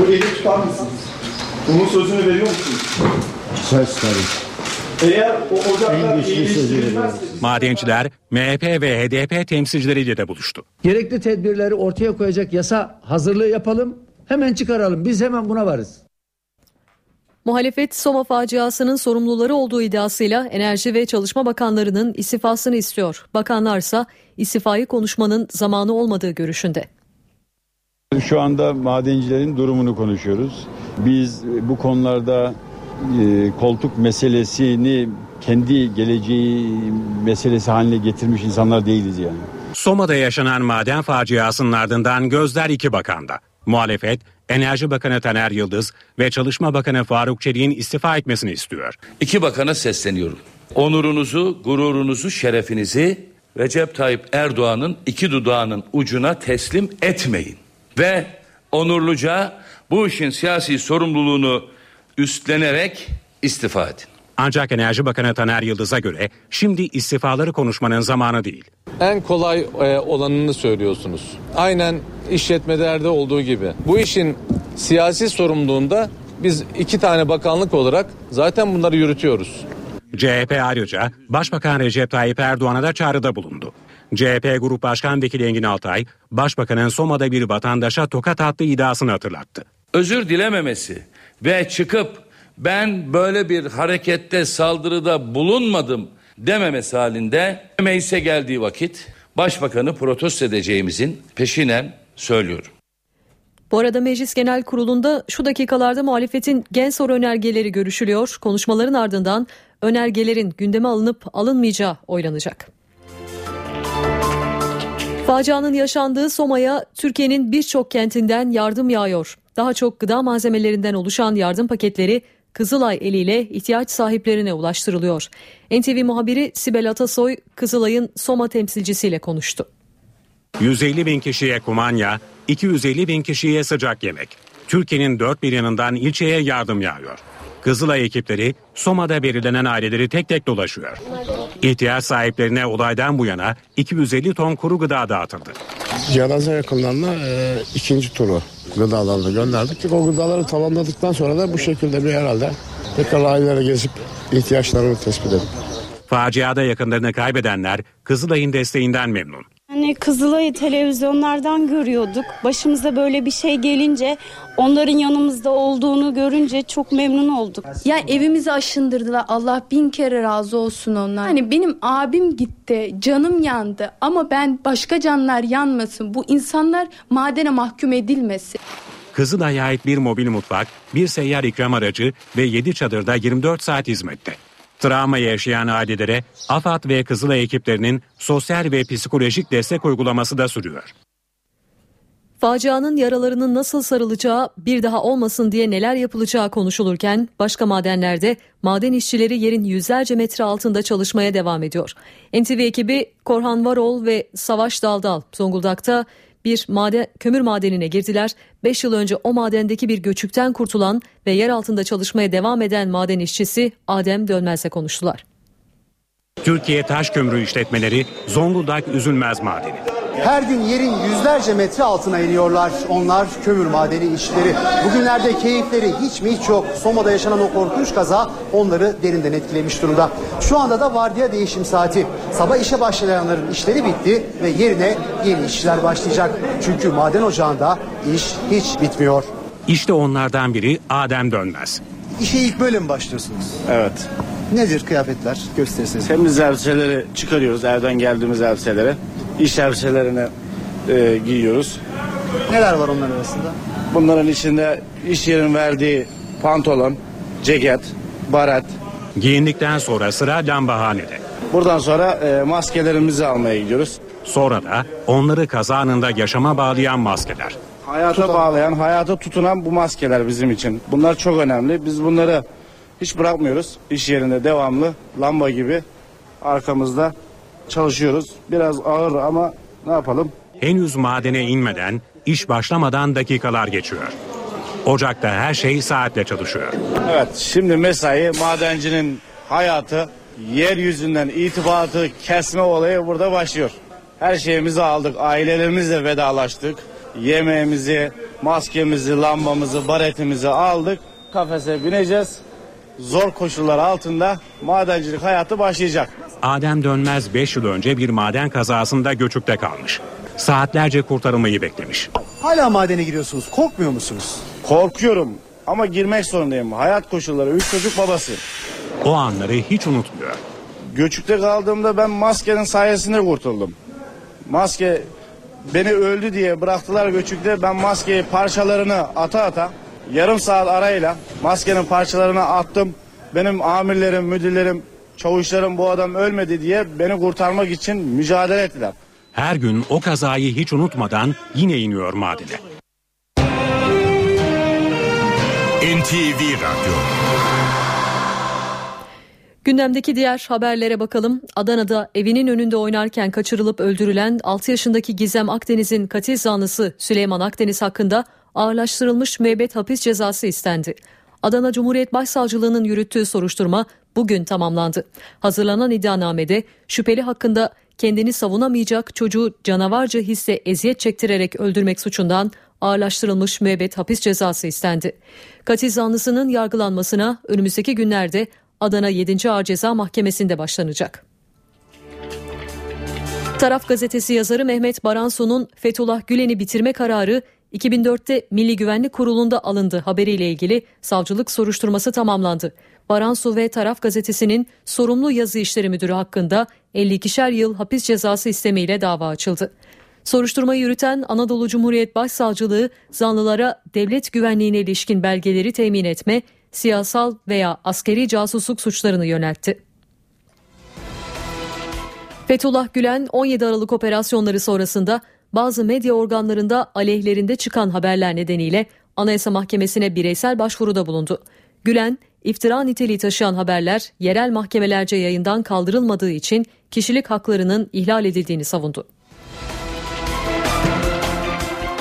Bu eli tutar mısınız? Bunun sözünü veriyor musunuz? Söz tabii. Eğer o ocaklar Madenciler MHP ve HDP temsilcileriyle de buluştu. Gerekli tedbirleri ortaya koyacak yasa hazırlığı yapalım. Hemen çıkaralım. Biz hemen buna varız. Muhalefet Soma faciasının sorumluları olduğu iddiasıyla Enerji ve Çalışma Bakanlarının istifasını istiyor. Bakanlarsa istifayı konuşmanın zamanı olmadığı görüşünde. Şu anda madencilerin durumunu konuşuyoruz. Biz bu konularda e, koltuk meselesini kendi geleceği meselesi haline getirmiş insanlar değiliz yani. Soma'da yaşanan maden faciasının ardından gözler iki bakanda. Muhalefet, Enerji Bakanı Taner Yıldız ve Çalışma Bakanı Faruk Çelik'in istifa etmesini istiyor. İki bakana sesleniyorum. Onurunuzu, gururunuzu, şerefinizi Recep Tayyip Erdoğan'ın iki dudağının ucuna teslim etmeyin. Ve onurluca bu işin siyasi sorumluluğunu üstlenerek istifa edin. Ancak Enerji Bakanı Taner Yıldız'a göre şimdi istifaları konuşmanın zamanı değil. En kolay e, olanını söylüyorsunuz. Aynen işletmelerde olduğu gibi. Bu işin siyasi sorumluluğunda biz iki tane bakanlık olarak zaten bunları yürütüyoruz. CHP ayrıca Başbakan Recep Tayyip Erdoğan'a da çağrıda bulundu. CHP Grup Başkan Vekili Engin Altay, Başbakanın Soma'da bir vatandaşa tokat attığı iddiasını hatırlattı. Özür dilememesi ve çıkıp ben böyle bir harekette saldırıda bulunmadım dememesi halinde meclise geldiği vakit başbakanı protesto edeceğimizin peşinen söylüyorum. Bu arada Meclis Genel Kurulu'nda şu dakikalarda muhalefetin gen soru önergeleri görüşülüyor. Konuşmaların ardından önergelerin gündeme alınıp alınmayacağı oylanacak. Facianın yaşandığı Soma'ya Türkiye'nin birçok kentinden yardım yağıyor. Daha çok gıda malzemelerinden oluşan yardım paketleri Kızılay eliyle ihtiyaç sahiplerine ulaştırılıyor. NTV muhabiri Sibel Atasoy Kızılay'ın Soma temsilcisiyle konuştu. 150 bin kişiye kumanya, 250 bin kişiye sıcak yemek. Türkiye'nin dört bir yanından ilçeye yardım yağıyor. Kızılay ekipleri Soma'da belirlenen aileleri tek tek dolaşıyor. İhtiyaç sahiplerine olaydan bu yana 250 ton kuru gıda dağıtıldı. Cenaze yakınlarına e, ikinci turu gıdalarını gönderdik. O gıdaları tamamladıktan sonra da bu şekilde bir herhalde tekrar ailelere gezip ihtiyaçlarını tespit edip Faciada yakınlarını kaybedenler Kızılay'ın desteğinden memnun. Hani Kızılay'ı televizyonlardan görüyorduk. Başımıza böyle bir şey gelince onların yanımızda olduğunu görünce çok memnun olduk. Ya evimizi aşındırdılar. Allah bin kere razı olsun onlar. Hani benim abim gitti, canım yandı ama ben başka canlar yanmasın. Bu insanlar madene mahkum edilmesin. Kızılay'a ait bir mobil mutfak, bir seyyar ikram aracı ve 7 çadırda 24 saat hizmette. Travma yaşayan ailelere AFAD ve Kızılay ekiplerinin sosyal ve psikolojik destek uygulaması da sürüyor. Facianın yaralarının nasıl sarılacağı, bir daha olmasın diye neler yapılacağı konuşulurken başka madenlerde maden işçileri yerin yüzlerce metre altında çalışmaya devam ediyor. NTV ekibi Korhan Varol ve Savaş Daldal Zonguldak'ta bir maden, kömür madenine girdiler. 5 yıl önce o madendeki bir göçükten kurtulan ve yer altında çalışmaya devam eden maden işçisi Adem Dönmez'le konuştular. Türkiye Taş Kömürü İşletmeleri Zonguldak Üzülmez Madeni. Her gün yerin yüzlerce metre altına iniyorlar. Onlar kömür madeni işçileri. Bugünlerde keyifleri hiç mi hiç yok. Soma'da yaşanan o korkunç kaza onları derinden etkilemiş durumda. Şu anda da vardiya değişim saati. Sabah işe başlayanların işleri bitti ve yerine yeni işçiler başlayacak. Çünkü maden ocağında iş hiç bitmiyor. İşte onlardan biri Adem Dönmez. İşe ilk böyle mi başlıyorsunuz? Evet. Nedir kıyafetler? Gösterirseniz. Temiz elbiseleri çıkarıyoruz evden geldiğimiz elbiseleri. İş elbiselerini e, giyiyoruz. Neler var onların arasında? Bunların içinde iş yerinin verdiği pantolon, ceket, baret. Giyindikten sonra sıra lambahanede. Buradan sonra e, maskelerimizi almaya gidiyoruz. Sonra da onları kaza anında yaşama bağlayan maskeler. Hayata bağlayan, hayata tutunan bu maskeler bizim için. Bunlar çok önemli. Biz bunları hiç bırakmıyoruz. İş yerinde devamlı lamba gibi arkamızda çalışıyoruz. Biraz ağır ama ne yapalım? Henüz madene inmeden, iş başlamadan dakikalar geçiyor. Ocakta her şey saatle çalışıyor. Evet şimdi mesai madencinin hayatı yeryüzünden itibatı kesme olayı burada başlıyor. Her şeyimizi aldık ailelerimizle vedalaştık. Yemeğimizi, maskemizi, lambamızı, baretimizi aldık. kafese bineceğiz. Zor koşullar altında madencilik hayatı başlayacak. Adem Dönmez 5 yıl önce bir maden kazasında göçükte kalmış. Saatlerce kurtarılmayı beklemiş. Hala madene giriyorsunuz. Korkmuyor musunuz? Korkuyorum ama girmek zorundayım. Hayat koşulları, üç çocuk babası. O anları hiç unutmuyor. Göçükte kaldığımda ben maskenin sayesinde kurtuldum. Maske beni öldü diye bıraktılar göçükte. Ben maskeyi parçalarını ata ata yarım saat arayla maskenin parçalarını attım. Benim amirlerim, müdürlerim, çavuşlarım bu adam ölmedi diye beni kurtarmak için mücadele ettiler. Her gün o kazayı hiç unutmadan yine iniyor madene. NTV Radyo Gündemdeki diğer haberlere bakalım. Adana'da evinin önünde oynarken kaçırılıp öldürülen 6 yaşındaki Gizem Akdeniz'in katil zanlısı Süleyman Akdeniz hakkında ağırlaştırılmış müebbet hapis cezası istendi. Adana Cumhuriyet Başsavcılığı'nın yürüttüğü soruşturma bugün tamamlandı. Hazırlanan iddianamede şüpheli hakkında kendini savunamayacak çocuğu canavarca hisse eziyet çektirerek öldürmek suçundan ağırlaştırılmış müebbet hapis cezası istendi. Katil zanlısının yargılanmasına önümüzdeki günlerde Adana 7. Ağır Ceza Mahkemesi'nde başlanacak. Taraf gazetesi yazarı Mehmet Baransu'nun Fethullah Gülen'i bitirme kararı 2004'te Milli Güvenlik Kurulu'nda alındı haberiyle ilgili savcılık soruşturması tamamlandı. Baransu ve Taraf gazetesinin sorumlu yazı işleri müdürü hakkında 52'şer yıl hapis cezası istemiyle dava açıldı. Soruşturmayı yürüten Anadolu Cumhuriyet Başsavcılığı zanlılara devlet güvenliğine ilişkin belgeleri temin etme, siyasal veya askeri casusluk suçlarını yöneltti. Fethullah Gülen 17 Aralık operasyonları sonrasında bazı medya organlarında aleyhlerinde çıkan haberler nedeniyle Anayasa Mahkemesi'ne bireysel başvuruda bulundu. Gülen, iftira niteliği taşıyan haberler yerel mahkemelerce yayından kaldırılmadığı için kişilik haklarının ihlal edildiğini savundu.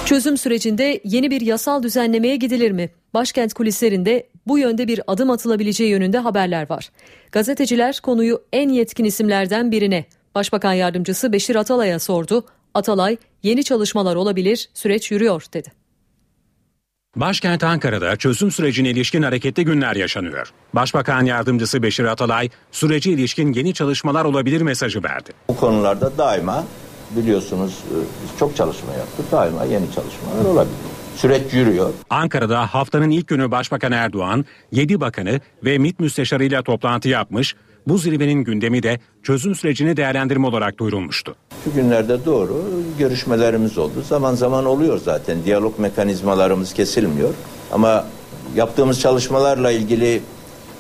Çözüm sürecinde yeni bir yasal düzenlemeye gidilir mi? Başkent kulislerinde bu yönde bir adım atılabileceği yönünde haberler var. Gazeteciler konuyu en yetkin isimlerden birine, Başbakan Yardımcısı Beşir Atalay'a sordu. Atalay, yeni çalışmalar olabilir, süreç yürüyor dedi. Başkent Ankara'da çözüm sürecine ilişkin hareketli günler yaşanıyor. Başbakan Yardımcısı Beşir Atalay, sürece ilişkin yeni çalışmalar olabilir mesajı verdi. Bu konularda daima biliyorsunuz e, biz çok çalışma yaptık. Daima yeni çalışmalar olabilir. Süreç yürüyor. Ankara'da haftanın ilk günü Başbakan Erdoğan, 7 bakanı ve MİT müsteşarıyla toplantı yapmış, bu zirvenin gündemi de çözüm sürecini değerlendirme olarak duyurulmuştu. Şu günlerde doğru görüşmelerimiz oldu. Zaman zaman oluyor zaten. Diyalog mekanizmalarımız kesilmiyor. Ama yaptığımız çalışmalarla ilgili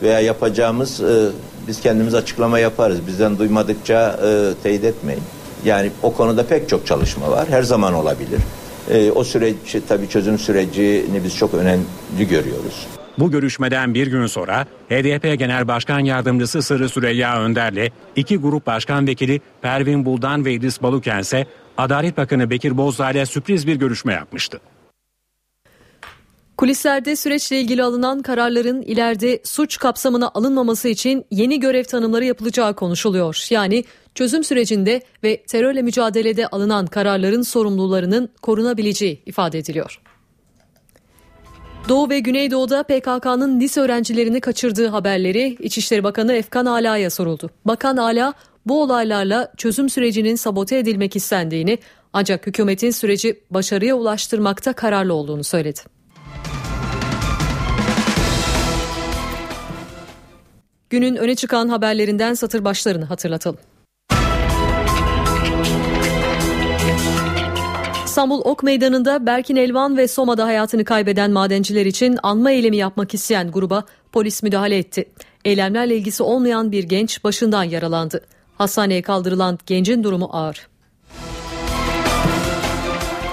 veya yapacağımız e, biz kendimiz açıklama yaparız. Bizden duymadıkça e, teyit etmeyin. Yani o konuda pek çok çalışma var. Her zaman olabilir. E, o süreci tabii çözüm sürecini biz çok önemli görüyoruz. Bu görüşmeden bir gün sonra HDP Genel Başkan Yardımcısı Sırrı Süreyya Önder'le iki grup başkan vekili Pervin Buldan ve İdris Baluken ise Adalet Bakanı Bekir Bozdağ ile sürpriz bir görüşme yapmıştı. Kulislerde süreçle ilgili alınan kararların ileride suç kapsamına alınmaması için yeni görev tanımları yapılacağı konuşuluyor. Yani çözüm sürecinde ve terörle mücadelede alınan kararların sorumlularının korunabileceği ifade ediliyor. Doğu ve Güneydoğu'da PKK'nın lise öğrencilerini kaçırdığı haberleri İçişleri Bakanı Efkan Ala'ya soruldu. Bakan Ala bu olaylarla çözüm sürecinin sabote edilmek istendiğini ancak hükümetin süreci başarıya ulaştırmakta kararlı olduğunu söyledi. Günün öne çıkan haberlerinden satır başlarını hatırlatalım. İstanbul Ok Meydanı'nda Berkin Elvan ve Soma'da hayatını kaybeden madenciler için anma eylemi yapmak isteyen gruba polis müdahale etti. Eylemlerle ilgisi olmayan bir genç başından yaralandı. Hastaneye kaldırılan gencin durumu ağır.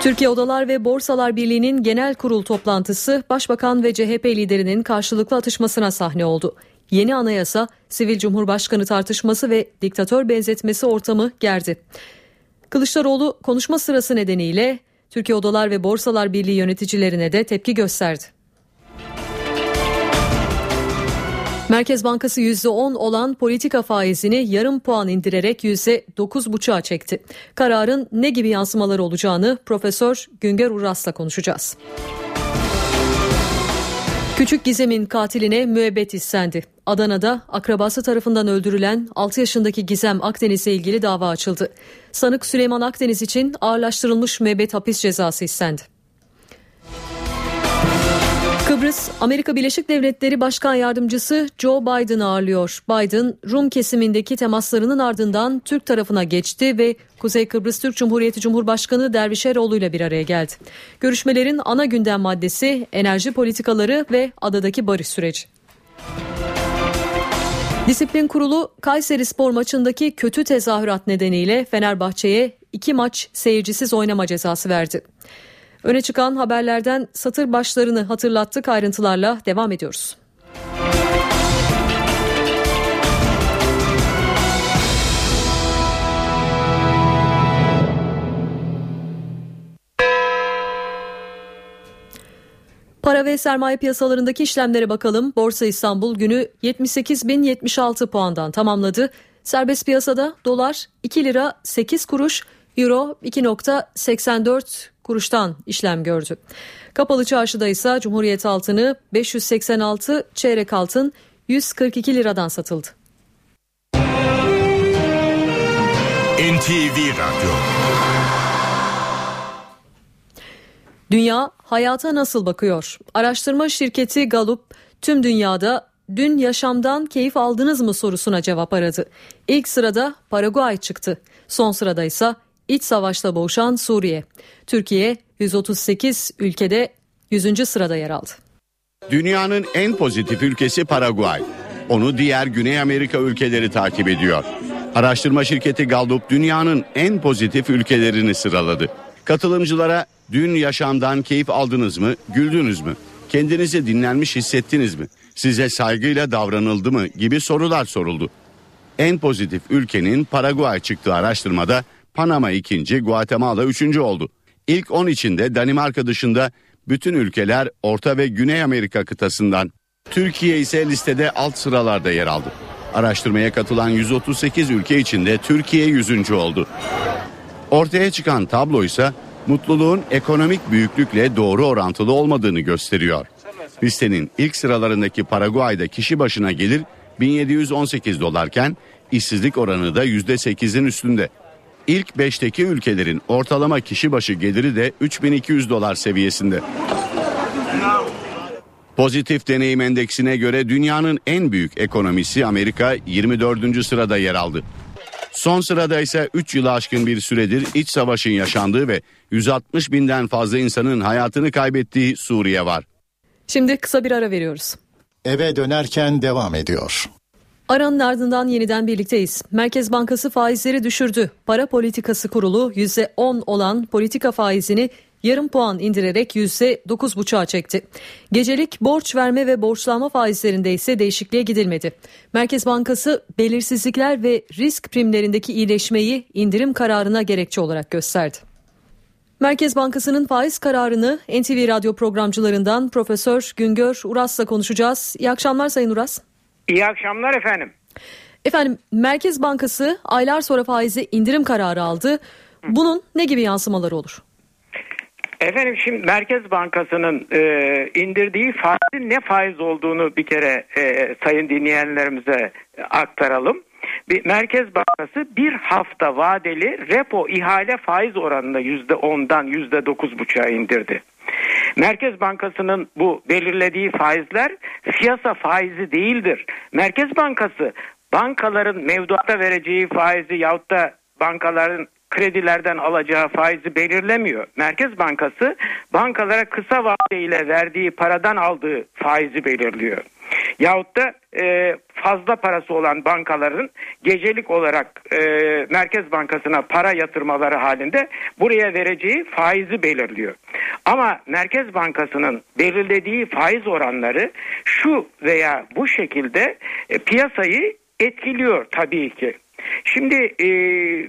Türkiye Odalar ve Borsalar Birliği'nin genel kurul toplantısı Başbakan ve CHP liderinin karşılıklı atışmasına sahne oldu. Yeni anayasa, sivil cumhurbaşkanı tartışması ve diktatör benzetmesi ortamı gerdi. Kılıçdaroğlu konuşma sırası nedeniyle Türkiye Odalar ve Borsalar Birliği yöneticilerine de tepki gösterdi. Merkez Bankası %10 olan politika faizini yarım puan indirerek %9,5'a çekti. Kararın ne gibi yansımaları olacağını Profesör Günger Uras'la konuşacağız. Küçük Gizem'in katiline müebbet istendi. Adana'da akrabası tarafından öldürülen 6 yaşındaki Gizem Akdeniz'le ilgili dava açıldı. Sanık Süleyman Akdeniz için ağırlaştırılmış müebbet hapis cezası istendi. Kıbrıs, Amerika Birleşik Devletleri Başkan Yardımcısı Joe Biden ağırlıyor. Biden, Rum kesimindeki temaslarının ardından Türk tarafına geçti ve Kuzey Kıbrıs Türk Cumhuriyeti Cumhurbaşkanı Derviş Eroğlu ile bir araya geldi. Görüşmelerin ana gündem maddesi enerji politikaları ve adadaki barış süreci. Disiplin Kurulu Kayseri Spor maçındaki kötü tezahürat nedeniyle Fenerbahçe'ye iki maç seyircisiz oynama cezası verdi. Öne çıkan haberlerden satır başlarını hatırlattık ayrıntılarla devam ediyoruz. Para ve sermaye piyasalarındaki işlemlere bakalım. Borsa İstanbul günü 78.076 puandan tamamladı. Serbest piyasada dolar 2 lira 8 kuruş, euro 2.84 kuruştan işlem gördü. Kapalı çarşıda ise Cumhuriyet altını 586, çeyrek altın 142 liradan satıldı. NTV Radyo Dünya hayata nasıl bakıyor? Araştırma şirketi Gallup tüm dünyada dün yaşamdan keyif aldınız mı sorusuna cevap aradı. İlk sırada Paraguay çıktı. Son sırada ise iç savaşla boğuşan Suriye. Türkiye 138 ülkede 100. sırada yer aldı. Dünyanın en pozitif ülkesi Paraguay. Onu diğer Güney Amerika ülkeleri takip ediyor. Araştırma şirketi Gallup dünyanın en pozitif ülkelerini sıraladı. Katılımcılara dün yaşamdan keyif aldınız mı, güldünüz mü? Kendinizi dinlenmiş hissettiniz mi? Size saygıyla davranıldı mı gibi sorular soruldu. En pozitif ülkenin Paraguay çıktığı araştırmada Panama ikinci, Guatemala üçüncü oldu. İlk 10 içinde Danimarka dışında bütün ülkeler Orta ve Güney Amerika kıtasından. Türkiye ise listede alt sıralarda yer aldı. Araştırmaya katılan 138 ülke içinde Türkiye 100. oldu. Ortaya çıkan tablo ise mutluluğun ekonomik büyüklükle doğru orantılı olmadığını gösteriyor. Listenin ilk sıralarındaki Paraguay'da kişi başına gelir 1718 dolarken işsizlik oranı da %8'in üstünde. İlk 5'teki ülkelerin ortalama kişi başı geliri de 3200 dolar seviyesinde. Pozitif deneyim endeksine göre dünyanın en büyük ekonomisi Amerika 24. sırada yer aldı. Son sırada ise 3 yılı aşkın bir süredir iç savaşın yaşandığı ve 160 binden fazla insanın hayatını kaybettiği Suriye var. Şimdi kısa bir ara veriyoruz. Eve dönerken devam ediyor. Aranın ardından yeniden birlikteyiz. Merkez Bankası faizleri düşürdü. Para Politikası Kurulu %10 olan politika faizini yarım puan indirerek %9,5'a çekti. Gecelik borç verme ve borçlanma faizlerinde ise değişikliğe gidilmedi. Merkez Bankası belirsizlikler ve risk primlerindeki iyileşmeyi indirim kararına gerekçe olarak gösterdi. Merkez Bankası'nın faiz kararını NTV Radyo programcılarından Profesör Güngör Uras'la konuşacağız. İyi akşamlar Sayın Uras. İyi akşamlar efendim. Efendim Merkez Bankası aylar sonra faizi indirim kararı aldı. Bunun ne gibi yansımaları olur? Efendim şimdi Merkez Bankası'nın e, indirdiği faizin ne faiz olduğunu bir kere e, sayın dinleyenlerimize aktaralım. Bir Merkez Bankası bir hafta vadeli repo ihale faiz oranını yüzde ondan yüzde dokuz buçuğa indirdi. Merkez Bankası'nın bu belirlediği faizler piyasa faizi değildir. Merkez Bankası bankaların mevduata vereceği faizi yahut da bankaların kredilerden alacağı faizi belirlemiyor. Merkez Bankası bankalara kısa vadeyle verdiği paradan aldığı faizi belirliyor. Yahut da e, fazla parası olan bankaların gecelik olarak e, Merkez Bankası'na para yatırmaları halinde buraya vereceği faizi belirliyor. Ama Merkez Bankası'nın belirlediği faiz oranları şu veya bu şekilde e, piyasayı etkiliyor tabii ki. Şimdi e,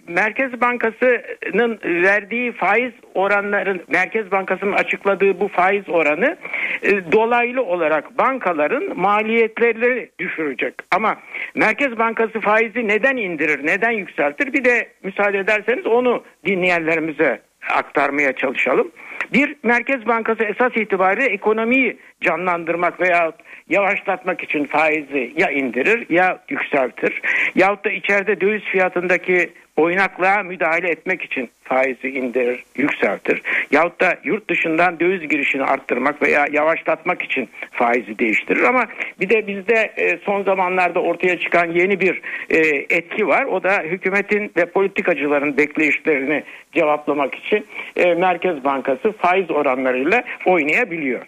Merkez Bankası'nın verdiği faiz oranların Merkez Bankası'nın açıkladığı bu faiz oranı e, dolaylı olarak bankaların maliyetlerini düşürecek. Ama Merkez Bankası faizi neden indirir, neden yükseltir? Bir de müsaade ederseniz onu dinleyenlerimize aktarmaya çalışalım. Bir Merkez Bankası esas itibariyle ekonomiyi canlandırmak veya yavaşlatmak için faizi ya indirir ya yükseltir. Yahut da içeride döviz fiyatındaki oynaklığa müdahale etmek için faizi indirir, yükseltir. Yahut da yurt dışından döviz girişini arttırmak veya yavaşlatmak için faizi değiştirir. Ama bir de bizde e, son zamanlarda ortaya çıkan yeni bir e, etki var. O da hükümetin ve politikacıların bekleyişlerini cevaplamak için e, Merkez Bankası faiz oranlarıyla oynayabiliyor.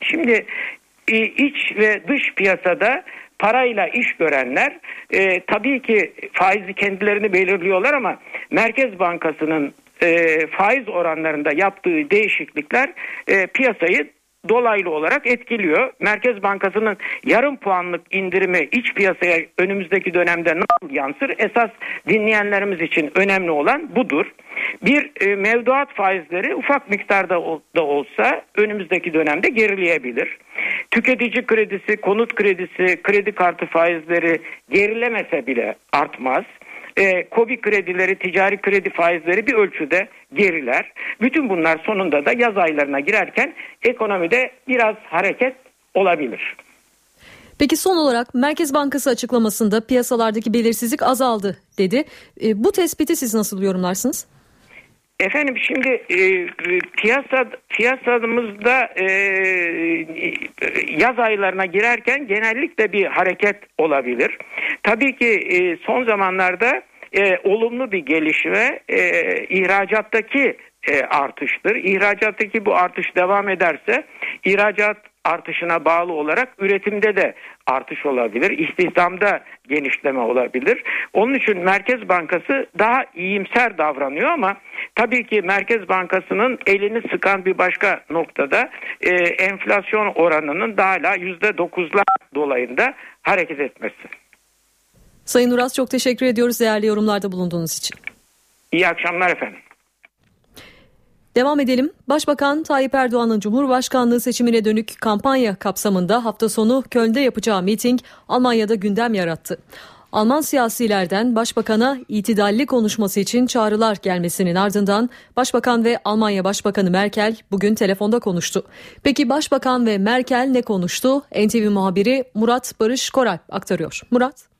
Şimdi iç ve dış piyasada parayla iş görenler e, tabii ki faizi kendilerini belirliyorlar ama Merkez Bankası'nın e, faiz oranlarında yaptığı değişiklikler e, piyasayı dolaylı olarak etkiliyor. Merkez Bankası'nın yarım puanlık indirimi iç piyasaya önümüzdeki dönemde nasıl yansır? Esas dinleyenlerimiz için önemli olan budur. Bir e, mevduat faizleri ufak miktarda da olsa önümüzdeki dönemde gerileyebilir. Tüketici kredisi, konut kredisi, kredi kartı faizleri gerilemese bile artmaz e, kobi kredileri, ticari kredi faizleri bir ölçüde geriler. Bütün bunlar sonunda da yaz aylarına girerken ekonomide biraz hareket olabilir. Peki son olarak Merkez Bankası açıklamasında piyasalardaki belirsizlik azaldı dedi. E, bu tespiti siz nasıl yorumlarsınız? Efendim şimdi e, piyasa piyasamızda e, yaz aylarına girerken genellikle bir hareket olabilir. Tabii ki e, son zamanlarda e, olumlu bir gelişme e, ihracattaki e, artıştır. İhracattaki bu artış devam ederse ihracat artışına bağlı olarak üretimde de artış olabilir. İstihdamda genişleme olabilir. Onun için Merkez Bankası daha iyimser davranıyor ama tabii ki Merkez Bankası'nın elini sıkan bir başka noktada e, enflasyon oranının daha hala %9'lar dolayında hareket etmesi. Sayın Uras çok teşekkür ediyoruz değerli yorumlarda bulunduğunuz için. İyi akşamlar efendim. Devam edelim. Başbakan Tayyip Erdoğan'ın Cumhurbaşkanlığı seçimine dönük kampanya kapsamında hafta sonu Köln'de yapacağı miting Almanya'da gündem yarattı. Alman siyasilerden başbakana itidalli konuşması için çağrılar gelmesinin ardından başbakan ve Almanya Başbakanı Merkel bugün telefonda konuştu. Peki başbakan ve Merkel ne konuştu? NTV muhabiri Murat Barış Koray aktarıyor. Murat.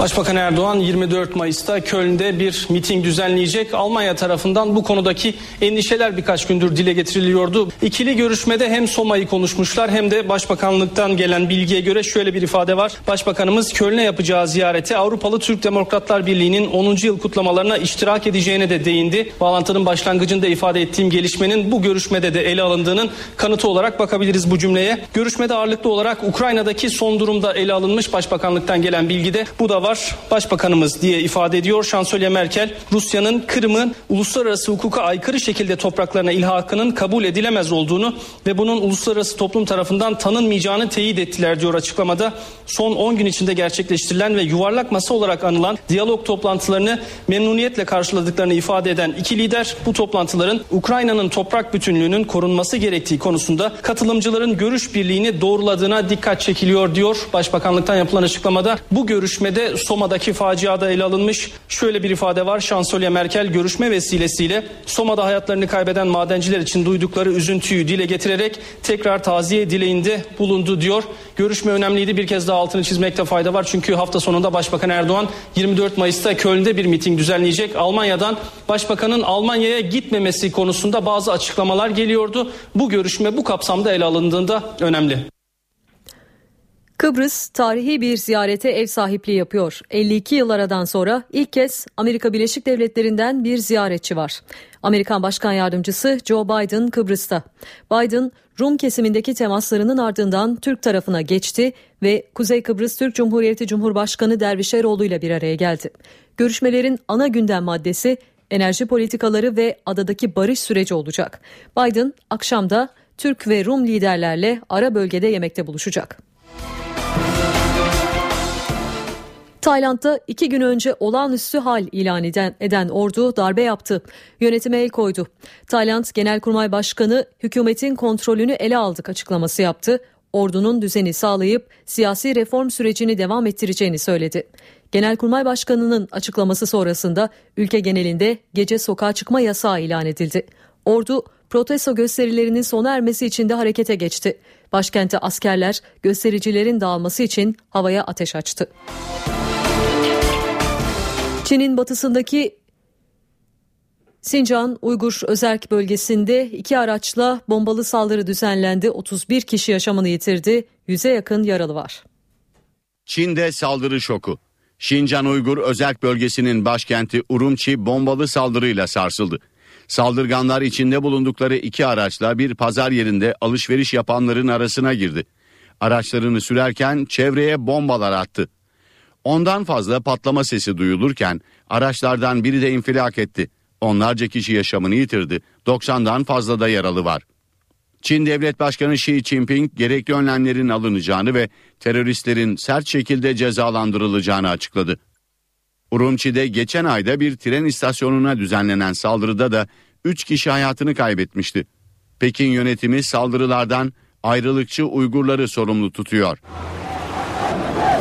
Başbakan Erdoğan 24 Mayıs'ta Köln'de bir miting düzenleyecek. Almanya tarafından bu konudaki endişeler birkaç gündür dile getiriliyordu. İkili görüşmede hem Soma'yı konuşmuşlar hem de Başbakanlıktan gelen bilgiye göre şöyle bir ifade var. Başbakanımız Köln'e yapacağı ziyarete Avrupalı Türk Demokratlar Birliği'nin 10. yıl kutlamalarına iştirak edeceğine de değindi. Bağlantının başlangıcında ifade ettiğim gelişmenin bu görüşmede de ele alındığının kanıtı olarak bakabiliriz bu cümleye. Görüşmede ağırlıklı olarak Ukrayna'daki son durumda ele alınmış Başbakanlıktan gelen bilgide bu da var. Başbakanımız diye ifade ediyor. Şansölye Merkel Rusya'nın Kırım'ın uluslararası hukuka aykırı şekilde topraklarına ilhakının kabul edilemez olduğunu ve bunun uluslararası toplum tarafından tanınmayacağını teyit ettiler diyor açıklamada. Son 10 gün içinde gerçekleştirilen ve yuvarlak masa olarak anılan diyalog toplantılarını memnuniyetle karşıladıklarını ifade eden iki lider bu toplantıların Ukrayna'nın toprak bütünlüğünün korunması gerektiği konusunda katılımcıların görüş birliğini doğruladığına dikkat çekiliyor diyor. Başbakanlıktan yapılan açıklamada bu görüşmede Soma'daki faciada ele alınmış şöyle bir ifade var. Şansölye Merkel görüşme vesilesiyle Soma'da hayatlarını kaybeden madenciler için duydukları üzüntüyü dile getirerek tekrar taziye dileğinde bulundu diyor. Görüşme önemliydi bir kez daha altını çizmekte fayda var. Çünkü hafta sonunda Başbakan Erdoğan 24 Mayıs'ta Köln'de bir miting düzenleyecek. Almanya'dan Başbakanın Almanya'ya gitmemesi konusunda bazı açıklamalar geliyordu. Bu görüşme bu kapsamda ele alındığında önemli. Kıbrıs tarihi bir ziyarete ev sahipliği yapıyor. 52 yıl aradan sonra ilk kez Amerika Birleşik Devletleri'nden bir ziyaretçi var. Amerikan Başkan Yardımcısı Joe Biden Kıbrıs'ta. Biden Rum kesimindeki temaslarının ardından Türk tarafına geçti ve Kuzey Kıbrıs Türk Cumhuriyeti Cumhurbaşkanı Dervişeroğlu ile bir araya geldi. Görüşmelerin ana gündem maddesi enerji politikaları ve adadaki barış süreci olacak. Biden akşamda Türk ve Rum liderlerle ara bölgede yemekte buluşacak. Tayland'da iki gün önce olağanüstü hal ilan eden, eden ordu darbe yaptı. Yönetime el koydu. Tayland Genelkurmay Başkanı hükümetin kontrolünü ele aldık açıklaması yaptı. Ordunun düzeni sağlayıp siyasi reform sürecini devam ettireceğini söyledi. Genelkurmay Başkanı'nın açıklaması sonrasında ülke genelinde gece sokağa çıkma yasağı ilan edildi. Ordu protesto gösterilerinin sona ermesi için de harekete geçti. Başkente askerler göstericilerin dağılması için havaya ateş açtı. Çin'in batısındaki Sincan Uygur Özerk bölgesinde iki araçla bombalı saldırı düzenlendi. 31 kişi yaşamını yitirdi. Yüze yakın yaralı var. Çin'de saldırı şoku. Şincan Uygur Özerk bölgesinin başkenti Urumçi bombalı saldırıyla sarsıldı. Saldırganlar içinde bulundukları iki araçla bir pazar yerinde alışveriş yapanların arasına girdi. Araçlarını sürerken çevreye bombalar attı. Ondan fazla patlama sesi duyulurken araçlardan biri de infilak etti. Onlarca kişi yaşamını yitirdi. 90'dan fazla da yaralı var. Çin Devlet Başkanı Xi Jinping gerekli önlemlerin alınacağını ve teröristlerin sert şekilde cezalandırılacağını açıkladı. Urumçi'de geçen ayda bir tren istasyonuna düzenlenen saldırıda da 3 kişi hayatını kaybetmişti. Pekin yönetimi saldırılardan ayrılıkçı Uygurları sorumlu tutuyor.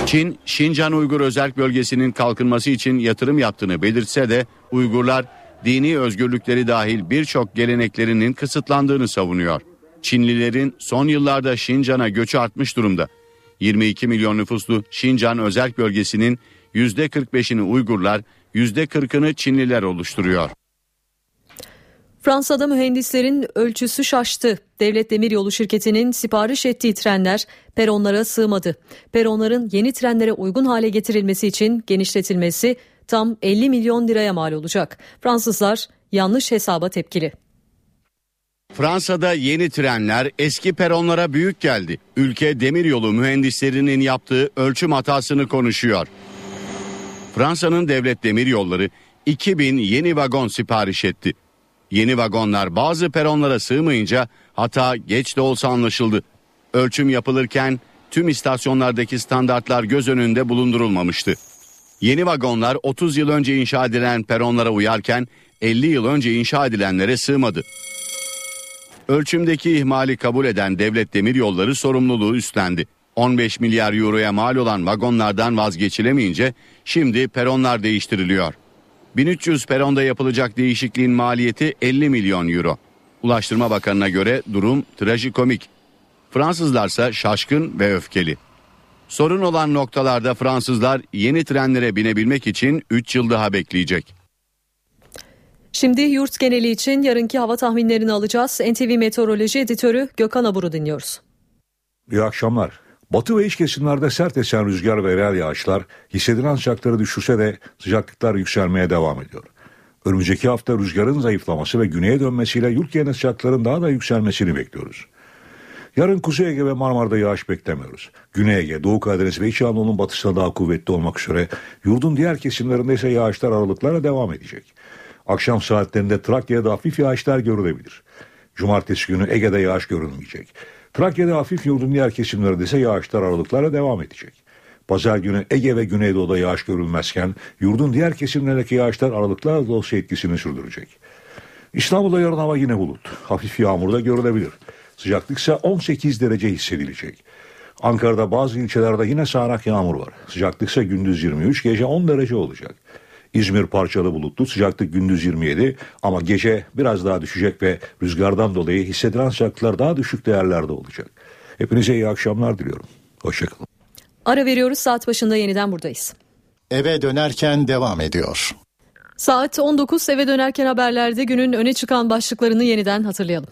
Çin, Şincan Uygur Özerk Bölgesi'nin kalkınması için yatırım yaptığını belirtse de Uygurlar dini özgürlükleri dahil birçok geleneklerinin kısıtlandığını savunuyor. Çinlilerin son yıllarda Şincan'a göçü artmış durumda. 22 milyon nüfuslu Şincan Özerk Bölgesi'nin %45'ini Uygurlar, %40'ını Çinliler oluşturuyor. Fransa'da mühendislerin ölçüsü şaştı. Devlet Demiryolu şirketinin sipariş ettiği trenler peronlara sığmadı. Peronların yeni trenlere uygun hale getirilmesi için genişletilmesi tam 50 milyon liraya mal olacak. Fransızlar yanlış hesaba tepkili. Fransa'da yeni trenler eski peronlara büyük geldi. Ülke demiryolu mühendislerinin yaptığı ölçüm hatasını konuşuyor. Fransa'nın devlet demiryolları 2000 yeni vagon sipariş etti. Yeni vagonlar bazı peronlara sığmayınca hata geç de olsa anlaşıldı. Ölçüm yapılırken tüm istasyonlardaki standartlar göz önünde bulundurulmamıştı. Yeni vagonlar 30 yıl önce inşa edilen peronlara uyarken 50 yıl önce inşa edilenlere sığmadı. Ölçümdeki ihmali kabul eden devlet demiryolları sorumluluğu üstlendi. 15 milyar euroya mal olan vagonlardan vazgeçilemeyince şimdi peronlar değiştiriliyor. 1300 peronda yapılacak değişikliğin maliyeti 50 milyon euro. Ulaştırma Bakanı'na göre durum trajikomik. Fransızlarsa şaşkın ve öfkeli. Sorun olan noktalarda Fransızlar yeni trenlere binebilmek için 3 yıl daha bekleyecek. Şimdi yurt geneli için yarınki hava tahminlerini alacağız. NTV Meteoroloji Editörü Gökhan Abur'u dinliyoruz. İyi akşamlar. Batı ve iç kesimlerde sert esen rüzgar ve rel yağışlar hissedilen sıcaklıkları düşürse de sıcaklıklar yükselmeye devam ediyor. Önümüzdeki hafta rüzgarın zayıflaması ve güneye dönmesiyle yurt genel sıcaklıkların daha da yükselmesini bekliyoruz. Yarın Kuzey Ege ve Marmara'da yağış beklemiyoruz. Güney Ege, Doğu Karadeniz ve İç Anadolu'nun batısında daha kuvvetli olmak üzere yurdun diğer kesimlerinde ise yağışlar aralıklarla devam edecek. Akşam saatlerinde Trakya'da hafif yağışlar görülebilir. Cumartesi günü Ege'de yağış görülmeyecek. Trakya'da hafif yurdun diğer kesimlerinde ise yağışlar aralıklarla devam edecek. Pazar günü Ege ve Güneydoğu'da yağış görülmezken yurdun diğer kesimlerindeki yağışlar aralıklarla olsa etkisini sürdürecek. İstanbul'da yarın hava yine bulut. Hafif yağmur da görülebilir. Sıcaklık ise 18 derece hissedilecek. Ankara'da bazı ilçelerde yine sağanak yağmur var. Sıcaklık ise gündüz 23, gece 10 derece olacak. İzmir parçalı bulutlu, sıcaklık gündüz 27 ama gece biraz daha düşecek ve rüzgardan dolayı hissedilen sıcaklıklar daha düşük değerlerde olacak. Hepinize iyi akşamlar diliyorum. Hoşçakalın. Ara veriyoruz saat başında yeniden buradayız. Eve dönerken devam ediyor. Saat 19 eve dönerken haberlerde günün öne çıkan başlıklarını yeniden hatırlayalım.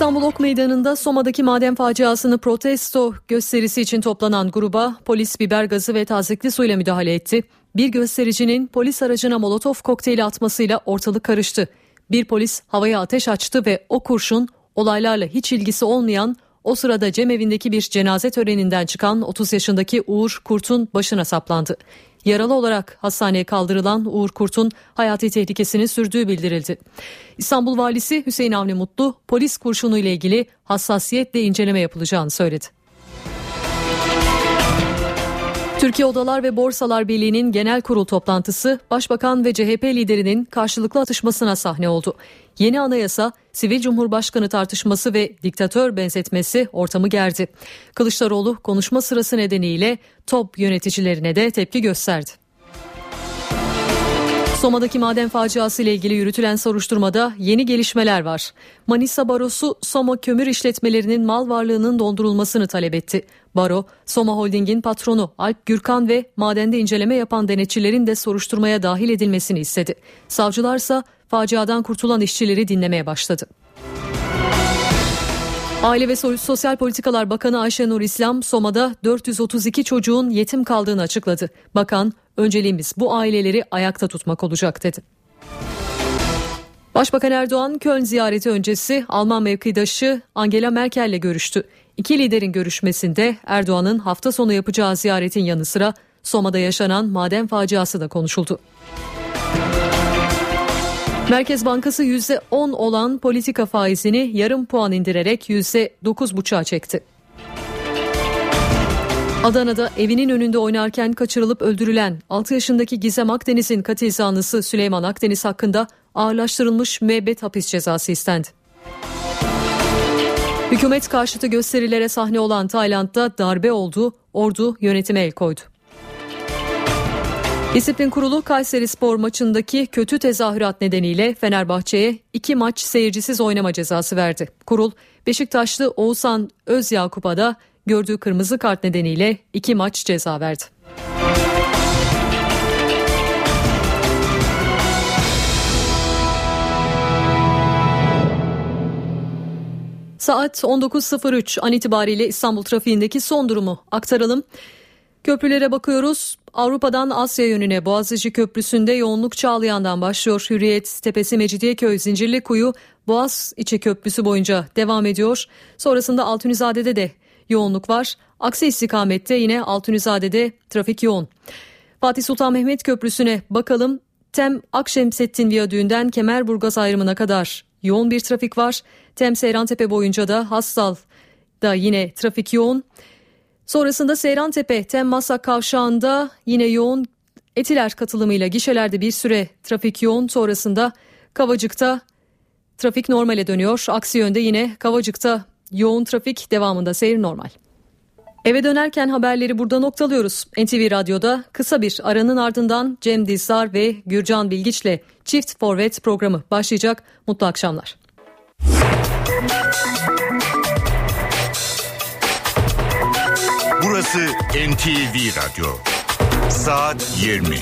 İstanbul Ok Meydanı'nda Soma'daki maden faciasını protesto gösterisi için toplanan gruba polis biber gazı ve tazikli suyla müdahale etti. Bir göstericinin polis aracına molotof kokteyli atmasıyla ortalık karıştı. Bir polis havaya ateş açtı ve o kurşun olaylarla hiç ilgisi olmayan o sırada cemevindeki bir cenaze töreninden çıkan 30 yaşındaki Uğur Kurt'un başına saplandı. Yaralı olarak hastaneye kaldırılan Uğur Kurt'un hayati tehlikesini sürdüğü bildirildi. İstanbul Valisi Hüseyin Avni Mutlu polis kurşunu ile ilgili hassasiyetle inceleme yapılacağını söyledi. Türkiye Odalar ve Borsalar Birliği'nin genel kurul toplantısı Başbakan ve CHP liderinin karşılıklı atışmasına sahne oldu. Yeni anayasa, sivil cumhurbaşkanı tartışması ve diktatör benzetmesi ortamı gerdi. Kılıçdaroğlu konuşma sırası nedeniyle top yöneticilerine de tepki gösterdi. Soma'daki maden faciası ile ilgili yürütülen soruşturmada yeni gelişmeler var. Manisa Barosu Soma kömür işletmelerinin mal varlığının dondurulmasını talep etti. Baro, Soma Holding'in patronu Alp Gürkan ve madende inceleme yapan denetçilerin de soruşturmaya dahil edilmesini istedi. Savcılarsa faciadan kurtulan işçileri dinlemeye başladı. Aile ve Sosyal Politikalar Bakanı Ayşenur İslam, Soma'da 432 çocuğun yetim kaldığını açıkladı. Bakan, önceliğimiz bu aileleri ayakta tutmak olacak dedi. Başbakan Erdoğan Köln ziyareti öncesi Alman mevkidaşı Angela Merkel ile görüştü. İki liderin görüşmesinde Erdoğan'ın hafta sonu yapacağı ziyaretin yanı sıra Soma'da yaşanan maden faciası da konuşuldu. Merkez Bankası %10 olan politika faizini yarım puan indirerek %9,5'a çekti. Adana'da evinin önünde oynarken kaçırılıp öldürülen 6 yaşındaki Gizem Akdeniz'in katil zanlısı Süleyman Akdeniz hakkında ağırlaştırılmış müebbet hapis cezası istendi. Hükümet karşıtı gösterilere sahne olan Tayland'da darbe oldu, ordu yönetime el koydu. Disiplin Kurulu Kayseri Spor maçındaki kötü tezahürat nedeniyle Fenerbahçe'ye iki maç seyircisiz oynama cezası verdi. Kurul Beşiktaşlı Oğuzhan Özyakup'a da gördüğü kırmızı kart nedeniyle iki maç ceza verdi. Saat 19.03 an itibariyle İstanbul trafiğindeki son durumu aktaralım. Köprülere bakıyoruz. Avrupa'dan Asya yönüne Boğaziçi Köprüsü'nde yoğunluk Çağlayan'dan başlıyor. Hürriyet, Tepesi, Mecidiyeköy, Zincirlikuyu, Boğaz içi köprüsü boyunca devam ediyor. Sonrasında Altunizade'de de yoğunluk var. Aksi istikamette yine Altunizade'de trafik yoğun. Fatih Sultan Mehmet Köprüsü'ne bakalım. Tem Akşemsettin Viyadüğü'nden Kemerburgaz ayrımına kadar yoğun bir trafik var. Tem Seyrantepe boyunca da Hastal'da yine trafik yoğun. Sonrasında Seyrantepe Tem Masak kavşağında yine yoğun Etiler katılımıyla gişelerde bir süre trafik yoğun. Sonrasında Kavacık'ta trafik normale dönüyor. Aksi yönde yine Kavacık'ta yoğun trafik devamında seyir normal. Eve dönerken haberleri burada noktalıyoruz. NTV Radyo'da kısa bir aranın ardından Cem Dizdar ve Gürcan Bilgiç'le Çift Forvet programı başlayacak. Mutlu akşamlar. Burası NTV Radyo. Saat 20.